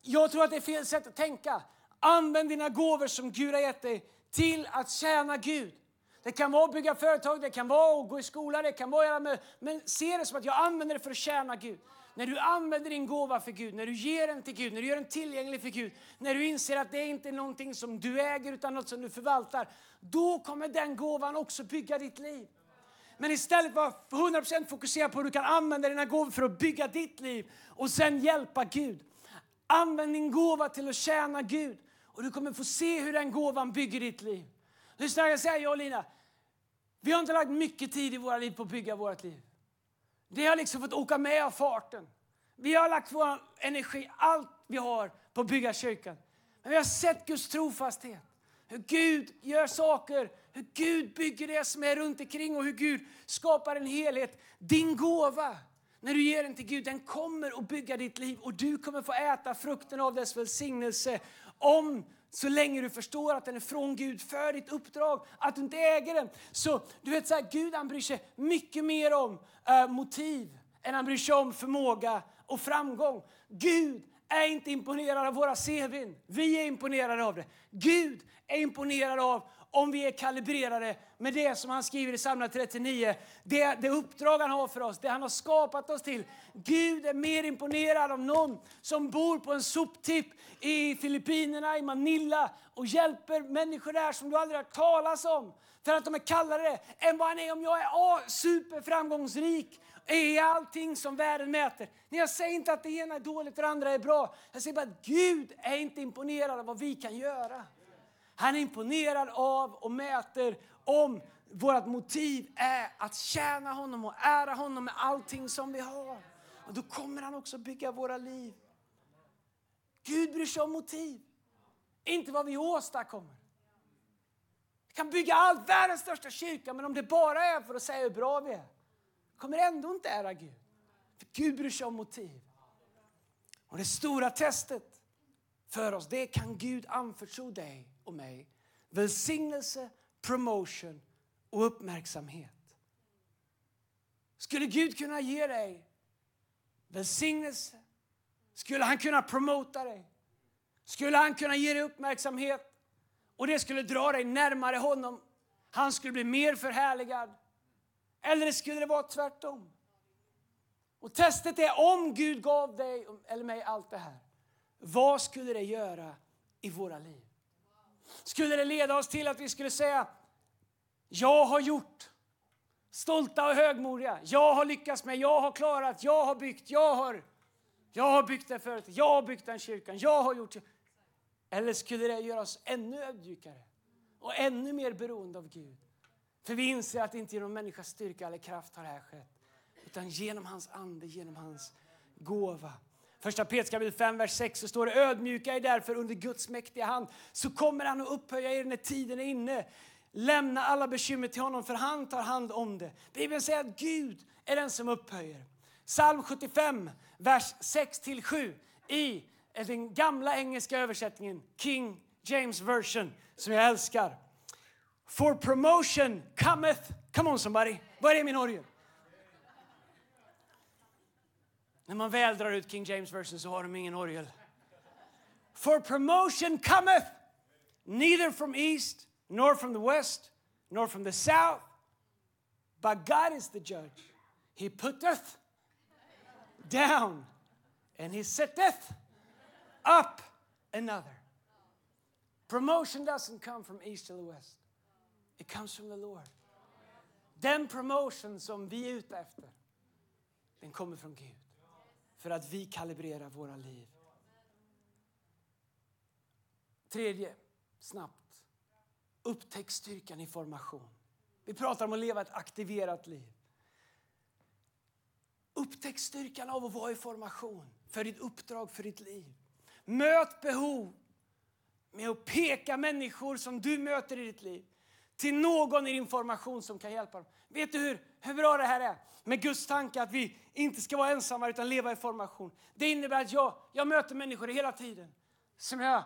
Jag tror att det är fel sätt att tänka. Använd dina gåvor som Gud har gett dig till att tjäna Gud. Det kan vara att bygga företag, det kan vara att gå i skola, det kan vara med, men se det som att jag använder det för att tjäna Gud. När du använder din gåva för Gud, när du ger den till Gud, när du gör den tillgänglig för Gud, när du inser att det inte är någonting som du äger utan något som du förvaltar, då kommer den gåvan också bygga ditt liv. Men istället var 100% fokusera på hur du kan använda dina gåvor för att bygga ditt liv och sen hjälpa Gud. Använd din gåva till att tjäna Gud och du kommer få se hur den gåvan bygger ditt liv. Lyssna, jag säger jag och Lina, vi har inte lagt mycket tid i våra liv på att bygga vårt liv. Det har liksom fått åka med av farten. Vi har lagt vår energi, allt vi har, på att bygga kyrkan. Men vi har sett Guds trofasthet. Hur Gud gör saker, hur Gud bygger det som är runt omkring och hur Gud skapar en helhet. Din gåva, när du ger den till Gud, den kommer att bygga ditt liv och du kommer få äta frukten av dess välsignelse om så länge du förstår att den är från Gud för ditt uppdrag, att du inte äger den. Så du vet så här, Gud han bryr sig mycket mer om eh, motiv än han bryr sig om förmåga och framgång. Gud är inte imponerad av våra CVn. Vi är imponerade av det. Gud är imponerad av om vi är kalibrerade med det som han skriver i psalm 39. Det, det uppdrag han har för oss, det han har skapat oss till. Gud är mer imponerad av någon som bor på en soptipp i Filippinerna, i Manila och hjälper människor där som du aldrig har talas om för att de är kallare än vad han är om jag är superframgångsrik i allting som världen mäter. Nej, jag säger inte att det ena är dåligt och det andra är bra. Jag säger bara att Gud är inte imponerad av vad vi kan göra. Han är imponerad av och mäter om vårt motiv är att tjäna honom och ära honom med allting som vi har. Och då kommer han också bygga våra liv. Gud bryr sig om motiv, inte vad vi åstadkommer. Vi kan bygga allt, världens största kyrka, men om det bara är för att säga hur bra vi är, kommer ändå inte ära Gud. För Gud bryr sig om motiv. Och det stora testet för oss, det kan Gud anförtro dig och mig. Välsignelse, promotion och uppmärksamhet. Skulle Gud kunna ge dig välsignelse? Skulle han kunna promota dig? Skulle han kunna ge dig uppmärksamhet? Och det skulle dra dig närmare honom. Han skulle bli mer förhärligad. Eller skulle det vara tvärtom? Och testet är om Gud gav dig eller mig allt det här. Vad skulle det göra i våra liv? Skulle det leda oss till att vi skulle säga jag har gjort. Stolta och högmodiga. Jag har lyckats med, jag har klarat, jag har byggt, jag har, jag har byggt det förut, jag har byggt den kyrkan, jag har gjort. Eller skulle det göra oss ännu ödmjukare och ännu mer beroende av Gud? För vi inser att inte genom människas styrka eller kraft har det här skett. Utan genom hans ande, genom hans gåva. Första Petrus kapitel 5, vers 6 så står det ödmjuka er därför under Guds mäktiga hand så kommer han att upphöja er när tiden är inne. Lämna alla bekymmer till honom för han tar hand om det. Bibeln säger att Gud är den som upphöjer. Psalm 75, vers 6-7 i den gamla engelska översättningen, King James version, som jag älskar. For promotion cometh... Come on somebody. Vad är min orgel? När man väl drar ut King James version så har de ingen orgel. For promotion cometh neither from east nor from the west nor from the south but God is the judge. He putteth down and he sitteth up another. Promotion doesn't come from east to the west. It comes from the Lord. Den promotion som vi är ute efter, den kommer från Gud. För att vi kalibrerar våra liv. Tredje, snabbt. Upptäck styrkan i formation. Vi pratar om att leva ett aktiverat liv. Upptäck styrkan av att vara i formation för ditt uppdrag, för ditt liv. Möt behov med att peka människor som du möter i ditt liv till någon i din formation som kan hjälpa dem. Vet du hur, hur bra det här är? Med Guds tanke att vi inte ska vara ensamma utan leva i formation. Det innebär att jag, jag möter människor hela tiden som jag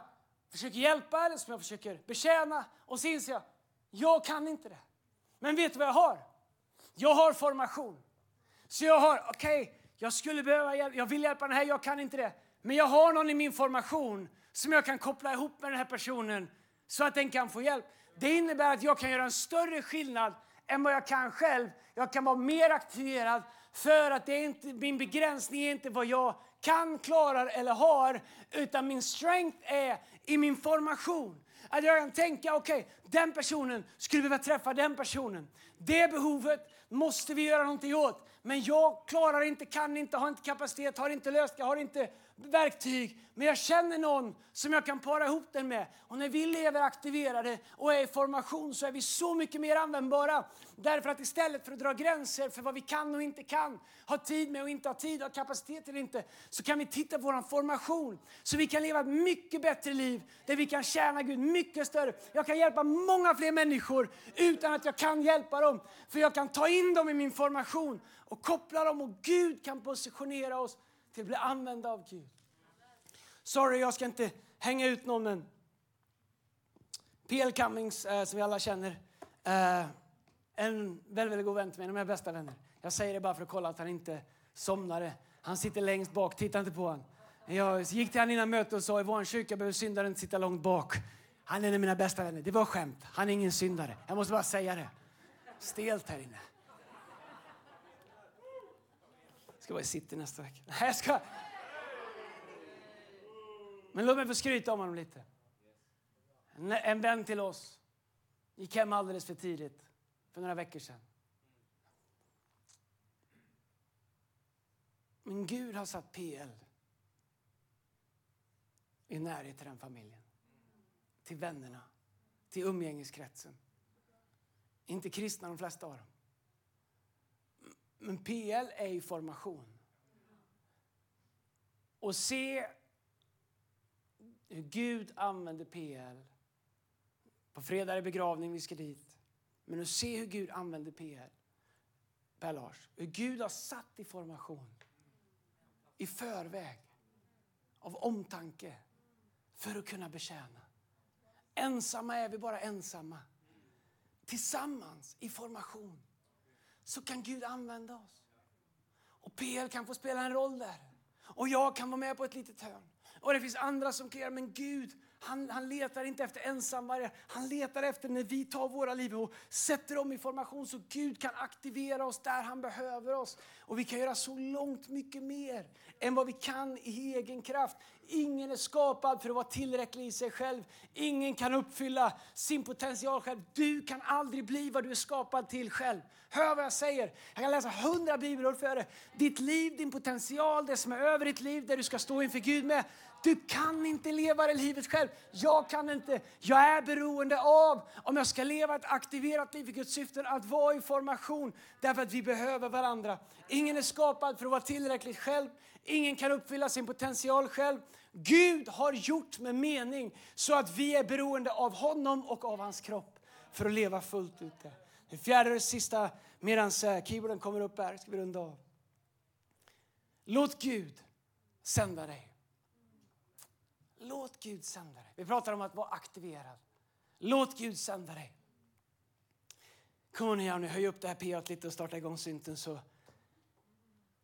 försöker hjälpa eller som jag försöker betjäna och så inser jag, jag kan inte det. Men vet du vad jag har? Jag har formation. Så jag har, okej, okay, jag skulle behöva hjälp, jag vill hjälpa den här, jag kan inte det. Men jag har någon i min formation som jag kan koppla ihop med den här personen så att den kan få hjälp. Det innebär att jag kan göra en större skillnad än vad jag kan själv. Jag kan vara mer aktiverad för att det är inte, min begränsning är inte vad jag kan, klarar eller har utan min strength är i min formation. Att jag kan tänka, okej, okay, den personen skulle behöva träffa den personen. Det behovet måste vi göra någonting åt. Men jag klarar inte, kan inte, har inte kapacitet, har inte löst, jag har inte verktyg. Men jag känner någon som jag kan para ihop den med. Och när vi lever aktiverade och är i formation så är vi så mycket mer användbara. Därför att istället för att dra gränser för vad vi kan och inte kan, ha tid med och inte ha tid, ha kapacitet eller inte, så kan vi titta på vår formation. Så vi kan leva ett mycket bättre liv där vi kan tjäna Gud mycket större. Jag kan hjälpa många fler människor utan att jag kan hjälpa dem. För jag kan ta in dem i min formation och koppla dem och Gud kan positionera oss till att bli använda av Gud. Sorry, jag ska inte hänga ut någon, men P.L. Cummings, eh, som vi alla känner, eh, en väldigt, väldigt god vän till mig, en av mina bästa vänner. Jag säger det bara för att kolla att han inte somnade. Han sitter längst bak, titta inte på honom. Jag gick till honom innan mötet och sa i vår kyrka behöver syndaren inte sitta långt bak. Han är en av mina bästa vänner. Det var skämt. Han är ingen syndare. Jag måste bara säga det. Stelt här inne. Ska vara i city nästa vecka. Nej, jag ska... Men låt mig få skryta om honom lite. En vän till oss gick hem alldeles för tidigt för några veckor sedan. Men Gud har satt PL i närhet till den familjen. Till vännerna, till umgängeskretsen. Inte kristna de flesta av dem. Men PL är ju formation. Och se hur Gud använder PL På fredag är det begravning, vi ska dit. Men att se hur Gud använder PL, Per Lars, hur Gud har satt i formation i förväg av omtanke för att kunna betjäna. Ensamma är vi bara ensamma. Tillsammans i formation så kan Gud använda oss. Och PL kan få spela en roll där. Och jag kan vara med på ett litet hörn. Och det finns andra som kan göra, men Gud han, han letar inte efter ensamvargar. Han letar efter när vi tar våra liv och sätter dem i formation så Gud kan aktivera oss där han behöver oss. Och vi kan göra så långt mycket mer än vad vi kan i egen kraft. Ingen är skapad för att vara tillräcklig i sig själv. Ingen kan uppfylla sin potential själv. Du kan aldrig bli vad du är skapad till själv. Hör vad jag säger. Jag kan läsa hundra bibelord för det. Ditt liv, din potential, det som är över ditt liv, det du ska stå inför Gud med. Du kan inte leva det livet själv. Jag kan inte. Jag är beroende av, om jag ska leva ett aktiverat liv i Guds syften, att vara i formation. Därför att vi behöver varandra. Ingen är skapad för att vara tillräckligt själv. Ingen kan uppfylla sin potential själv. Gud har gjort med mening så att vi är beroende av honom och av hans kropp för att leva fullt ut. Det, det fjärde och sista, medan eh, keyboarden kommer upp här, ska vi runda av. Låt Gud sända dig. Låt Gud sända dig. Vi pratar om att vara aktiverad. Låt Gud sända dig. Kom igen nu, höj upp det här PA lite och starta igång synten så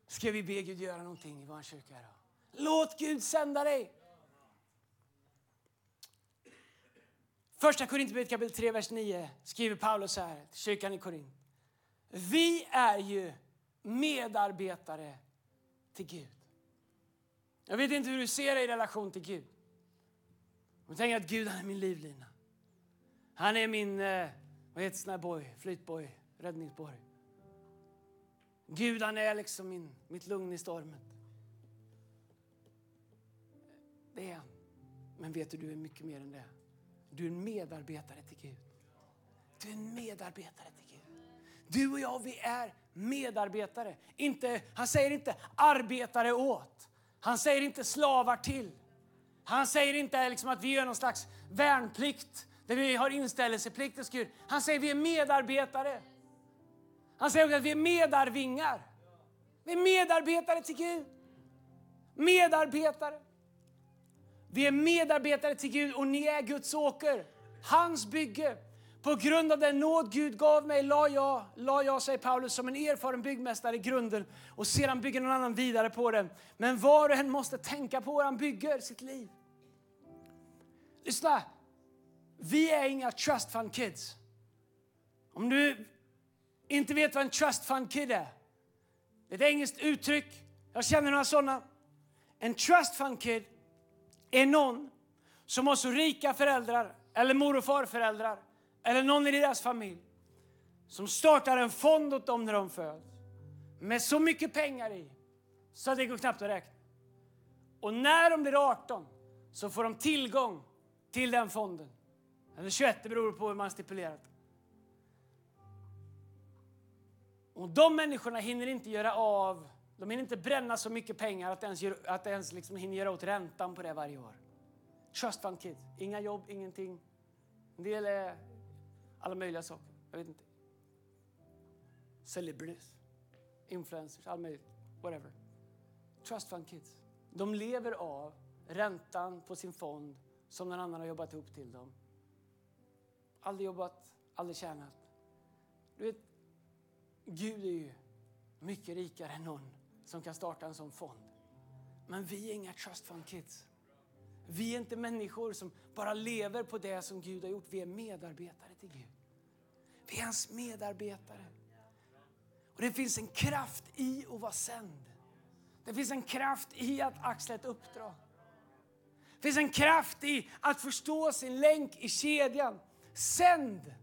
ska vi be Gud göra någonting i vår kyrka idag. Låt Gud sända dig. Första Korinthierbrevet kapitel 3, vers 9 skriver Paulus så här till kyrkan i Korint. Vi är ju medarbetare till Gud. Jag vet inte hur du ser dig i relation till Gud. Hon tänker att Gud han är min livlina. Han är min, eh, vad heter sån boy, flytboy, räddningsboj. Gud han är liksom min, mitt lugn i stormen. Det är han. Men vet du, du är mycket mer än det. Du är en medarbetare till Gud. Du är en medarbetare till Gud. Du och jag, vi är medarbetare. Inte, han säger inte arbetare åt. Han säger inte slavar till. Han säger inte liksom att vi gör någon slags värnplikt där vi har inställelseplikt hos Gud. Han säger att vi är medarbetare. Han säger också att vi är medarvingar. Vi är medarbetare till Gud. Medarbetare. Vi är medarbetare till Gud och ni är Guds åker, hans bygge. På grund av den nåd Gud gav mig la jag, la jag, säger Paulus, som en erfaren byggmästare grunden och sedan bygger någon annan vidare på den. Men var och en måste tänka på hur han bygger sitt liv. Lyssna! Vi är inga trust fund kids. Om du inte vet vad en trust fund kid är. Det är ett engelskt uttryck. Jag känner några sådana. En trust fund kid är någon som har så rika föräldrar eller mor och farföräldrar eller någon i deras familj som startar en fond åt dem när de föds med så mycket pengar i så att det går knappt att räkna. Och när de blir 18 så får de tillgång till den fonden. Eller 21, det beror på hur man stipulerat. Och de människorna hinner inte göra av, de hinner inte bränna så mycket pengar att de ens, att ens liksom hinner göra åt räntan på det varje år. Trust fund kids, inga jobb, ingenting. En del är alla möjliga saker. Jag vet inte. Celebrities, influencers, allt möjligt. Whatever. Trust fund kids. De lever av räntan på sin fond som någon annan har jobbat ihop till dem. Aldrig jobbat, aldrig tjänat. Du vet, Gud är ju mycket rikare än någon som kan starta en sån fond. Men vi är inga trust fund kids. Vi är inte människor som bara lever på det som Gud har gjort. Vi är medarbetare till Gud. Vi är hans medarbetare. Och Det finns en kraft i att vara sänd. Det finns en kraft i att axla ett uppdrag. Det finns en kraft i att förstå sin länk i kedjan. Sänd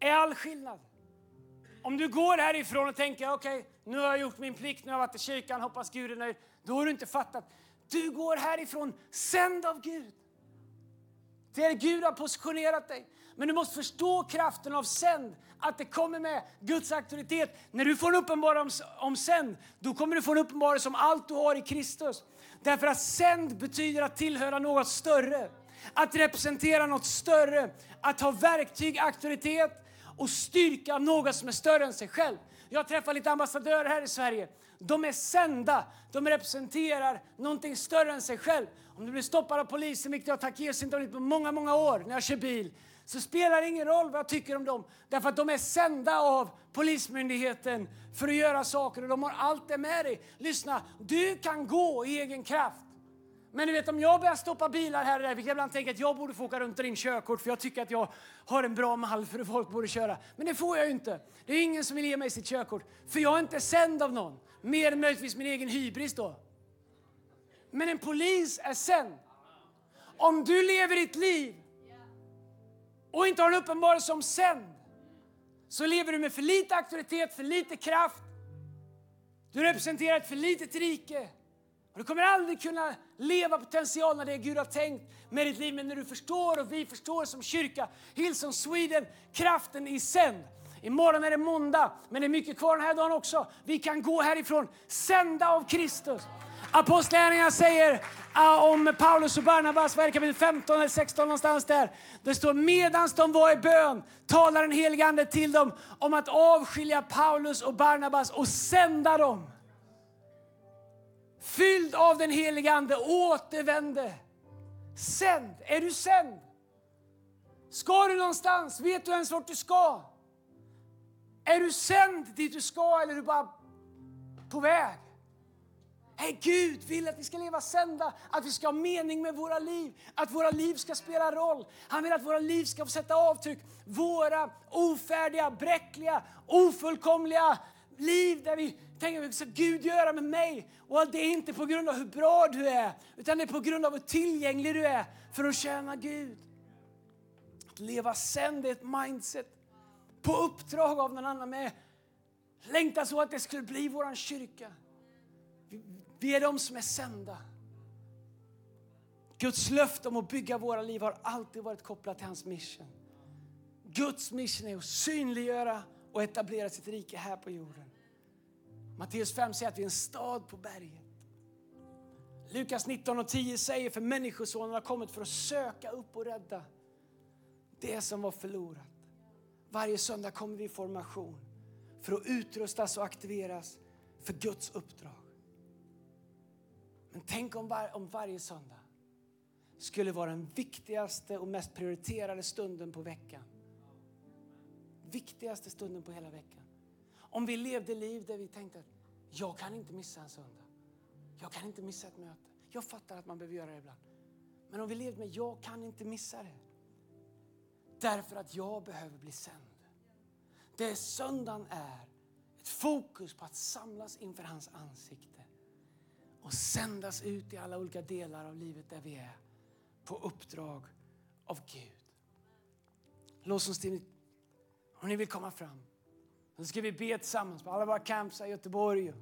är all skillnad. Om du går härifrån och tänker okej, okay, nu har jag gjort min plikt, nu har jag varit i kyrkan, hoppas Gud är nöjd. Då har du inte fattat. Du går härifrån sänd av Gud. Det är Gud har positionerat dig. Men du måste förstå kraften av sänd, att det kommer med Guds auktoritet. När du får en uppenbarelse om, om sänd, då kommer du få en uppenbarelse om allt du har i Kristus. Därför att sänd betyder att tillhöra något större. Att representera något större, att ha verktyg, auktoritet och styrka av något som är större än sig själv. Jag träffar lite ambassadörer här i Sverige. De är sända, de representerar någonting större än sig själv. Om du blir stoppad av polisen, vilket jag tack Jesus inte har blivit på många, många år när jag kör bil, så spelar det ingen roll vad jag tycker om dem. Därför att de är sända av Polismyndigheten för att göra saker och de har allt det med dig. Lyssna, du kan gå i egen kraft. Men du vet om jag börjar stoppa bilar här och där, vilket jag ibland tänker att jag borde få åka runt och in körkort för jag tycker att jag har en bra mall för hur folk borde köra. Men det får jag ju inte. Det är ingen som vill ge mig sitt körkort. För jag är inte sänd av någon. Mer än möjligtvis min egen hybris då. Men en polis är sänd. Om du lever ditt liv och inte har en uppenbarelse som sänd så lever du med för lite auktoritet, för lite kraft. Du representerar ett för litet rike. Och du kommer aldrig kunna leva potentialen av det Gud har tänkt med ditt liv. Men när du förstår och vi förstår som kyrka, Hillsong Sweden, kraften i sänd. Imorgon är det måndag, men det är mycket kvar den här dagen också. Vi kan gå härifrån sända av Kristus. Apostlagärningarna säger uh, om Paulus och Barnabas, vad är det, kapitel 15 eller 16 någonstans där. Det står medan de var i bön talar den helige Ande till dem om att avskilja Paulus och Barnabas och sända dem. Fylld av den helige Ande återvände. Sänd. Är du sänd? Ska du någonstans? Vet du ens vart du ska? Är du sänd dit du ska eller är du bara på väg? Hej, Gud vill att vi ska leva sända, att vi ska ha mening med våra liv, att våra liv ska spela roll. Han vill att våra liv ska få sätta avtryck. Våra ofärdiga, bräckliga, ofullkomliga liv där vi tänker vad ska Gud göra med mig? Och det är inte på grund av hur bra du är, utan det är på grund av hur tillgänglig du är för att tjäna Gud. Att leva sänd är ett mindset på uppdrag av någon annan med längtan så att det skulle bli vår kyrka. Vi är de som är sända. Guds löfte om att bygga våra liv har alltid varit kopplat till hans mission. Guds mission är att synliggöra och etablera sitt rike här på jorden. Matteus 5 säger att vi är en stad på berget. Lukas 19 och 10 säger för människosonen har kommit för att söka upp och rädda det som var förlorat. Varje söndag kommer vi i formation för att utrustas och aktiveras för Guds uppdrag. Men tänk om, var, om varje söndag skulle vara den viktigaste och mest prioriterade stunden på veckan. Viktigaste stunden på hela veckan. Om vi levde liv där vi tänkte att jag kan inte missa en söndag. Jag kan inte missa ett möte. Jag fattar att man behöver göra det ibland. Men om vi levde med jag kan inte missa det. Därför att jag behöver bli sänd. Det söndagen är ett fokus på att samlas inför hans ansikte och sändas ut i alla olika delar av livet där vi är på uppdrag av Gud. Lovsångsteamet, om ni vill komma fram, så ska vi be tillsammans på alla våra camps i Göteborg,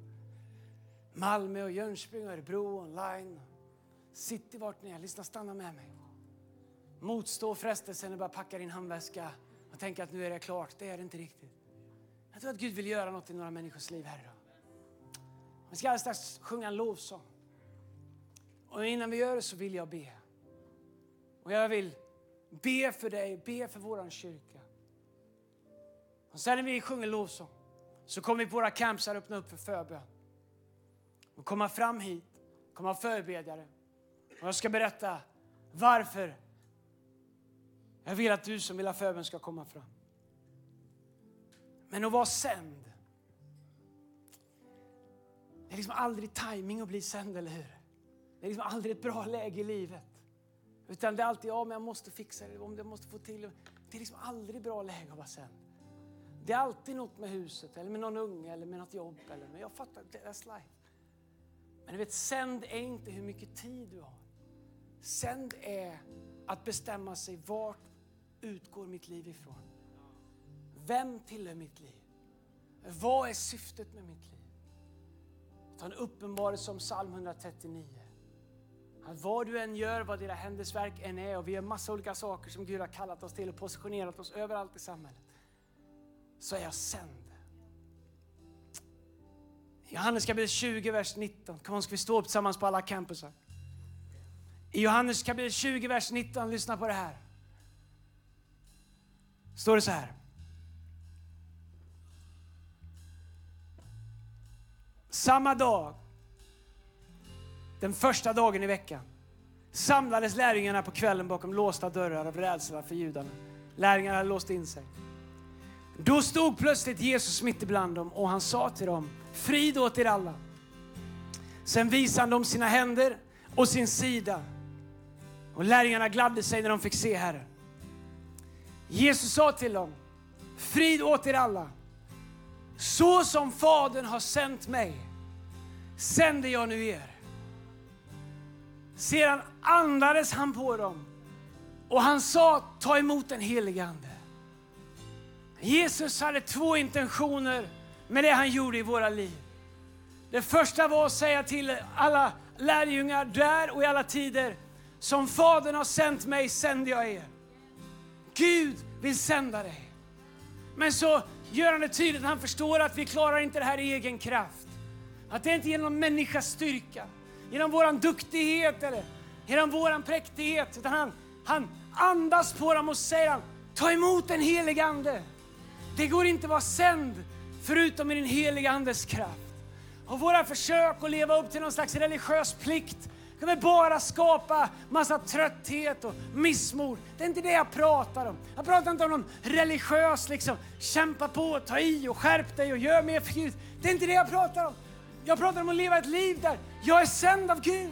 Malmö, och Jönköping, och Örebro, online. city, vart ni är, lyssna, stanna med mig. Motstå frestelsen och bara packa din handväska och tänka att nu är det klart. Det är det inte riktigt. Jag tror att Gud vill göra något i några människors liv här idag. Vi ska alldeles strax sjunga en lovsång. Och innan vi gör det så vill jag be. Och jag vill be för dig, be för vår kyrka. Och sen när vi sjunger lovsång så kommer vi på våra camps här öppna upp för förbön. Och komma fram hit, komma förbedjare. Och jag ska berätta varför jag vill att du som vill ha förbön ska komma fram. Men att vara sänd. Det är liksom aldrig timing att bli sänd, eller hur? Det är liksom aldrig ett bra läge i livet. Utan det är alltid, ja men jag måste fixa det, om jag måste få till det. Det är liksom aldrig bra läge att vara sänd. Det är alltid något med huset, eller med någon unge, eller med något jobb. Eller, men jag fattar, that's life. Men du vet, sänd är inte hur mycket tid du har. Sänd är att bestämma sig vart utgår mitt liv ifrån. Vem tillhör mitt liv? Vad är syftet med mitt liv? Ta en uppenbarelse som psalm 139. Att vad du än gör, vad dina händers verk än är och vi gör massa olika saker som Gud har kallat oss till och positionerat oss överallt i samhället. Så är jag sänd. Johannes kapitel 20, vers 19. Kom on, ska vi stå upp tillsammans på alla campusar? I Johannes kapitel 20, vers 19, lyssna på det här. Står det så här. Samma dag, den första dagen i veckan, samlades lärjungarna på kvällen bakom låsta dörrar av rädsla för judarna. Lärjungarna hade låst in sig. Då stod plötsligt Jesus mitt ibland dem och han sa till dem, frid åt er alla. Sen visade han dem sina händer och sin sida. Och lärjungarna gladde sig när de fick se Herren. Jesus sa till dem, frid åt er alla. Så som Fadern har sänt mig, sänder jag nu er. Sedan andades han på dem och han sa, ta emot den helige Ande. Jesus hade två intentioner med det han gjorde i våra liv. Det första var att säga till alla lärjungar där och i alla tider, som Fadern har sänt mig sänder jag er. Gud vill sända dig. Men så gör han det tydligt, han förstår att vi klarar inte det här i egen kraft. Att det är inte genom människas styrka, genom våran duktighet eller genom våran präktighet, utan han, han andas på dem och säger han, ta emot den helige Ande. Det går inte att vara sänd förutom i den helige Andes kraft. Och våra försök att leva upp till någon slags religiös plikt kommer bara skapa massa trötthet och missmod. Det är inte det jag pratar om. Jag pratar inte om någon religiös liksom, kämpa på, ta i och skärp dig och gör mer för Gud. Det är inte det jag pratar om. Jag pratar om att leva ett liv där jag är sänd av Gud.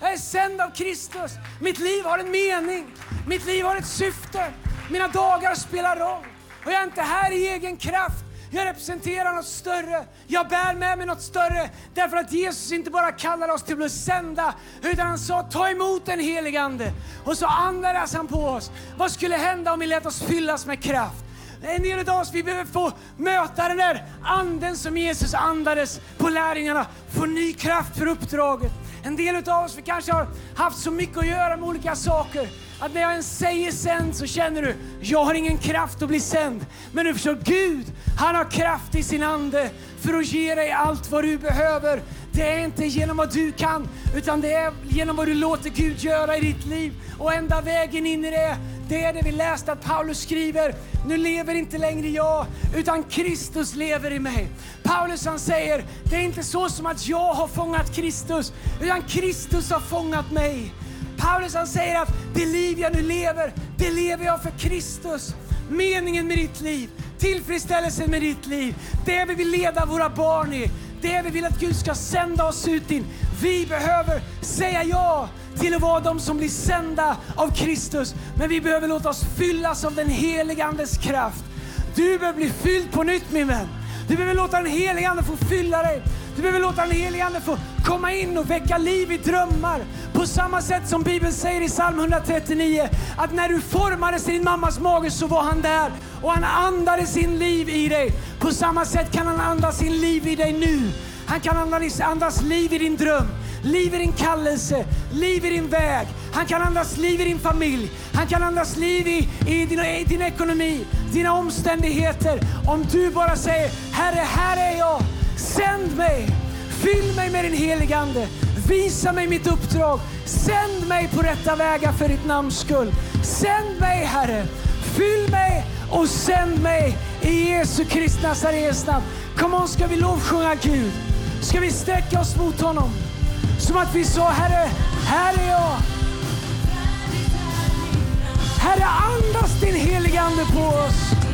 Jag är sänd av Kristus. Mitt liv har en mening. Mitt liv har ett syfte. Mina dagar spelar roll. Och jag är inte här i egen kraft. Jag representerar något större. Jag bär med mig något större. Därför att Jesus inte bara kallar oss till att bli sända, utan han sa ta emot den helige Ande. Och så andades han på oss. Vad skulle hända om vi lät oss fyllas med kraft? En del av oss vi behöver få möta den där anden som Jesus andades på lärjungarna. Få ny kraft för uppdraget. En del av oss vi kanske har haft så mycket att göra med olika saker att när jag än säger sänd så känner du, jag har ingen kraft att bli sänd. Men du förstår, Gud, han har kraft i sin ande för att ge dig allt vad du behöver. Det är inte genom vad du kan, utan det är genom vad du låter Gud göra i ditt liv. Och enda vägen in i det, det är det vi läste att Paulus skriver. Nu lever inte längre jag, utan Kristus lever i mig. Paulus han säger, det är inte så som att jag har fångat Kristus, utan Kristus har fångat mig. Paulus han säger att det liv jag nu lever, det lever jag för Kristus. Meningen med ditt liv, tillfredsställelsen med ditt liv, det vi vill leda våra barn i, det vi vill att Gud ska sända oss ut in. Vi behöver säga ja till att vara de som blir sända av Kristus. Men vi behöver låta oss fyllas av den helige Andes kraft. Du behöver bli fylld på nytt min vän. Du behöver låta den helige Ande få fylla dig. Du behöver låta den helige Ande få komma in och väcka liv i drömmar. På samma sätt som Bibeln säger i psalm 139 att när du formades i din mammas mage så var han där och han andade sin liv i dig. På samma sätt kan han andas sin liv i dig nu. Han kan andas, andas liv i din dröm, liv i din kallelse, liv i din väg. Han kan andas liv i din familj. Han kan andas liv i, i, din, i din ekonomi, dina omständigheter. Om du bara säger Herre, här är jag. Sänd mig! Fyll mig med din helige Ande. Visa mig mitt uppdrag. Sänd mig på rätta vägar för ditt namns skull. Sänd mig Herre. Fyll mig och sänd mig i Jesu Kristi Nazarens namn. Kom on, ska vi lovsjunga Gud? Ska vi sträcka oss mot honom? Som att vi sa Herre, här är jag. Herre, andas din helige Ande på oss.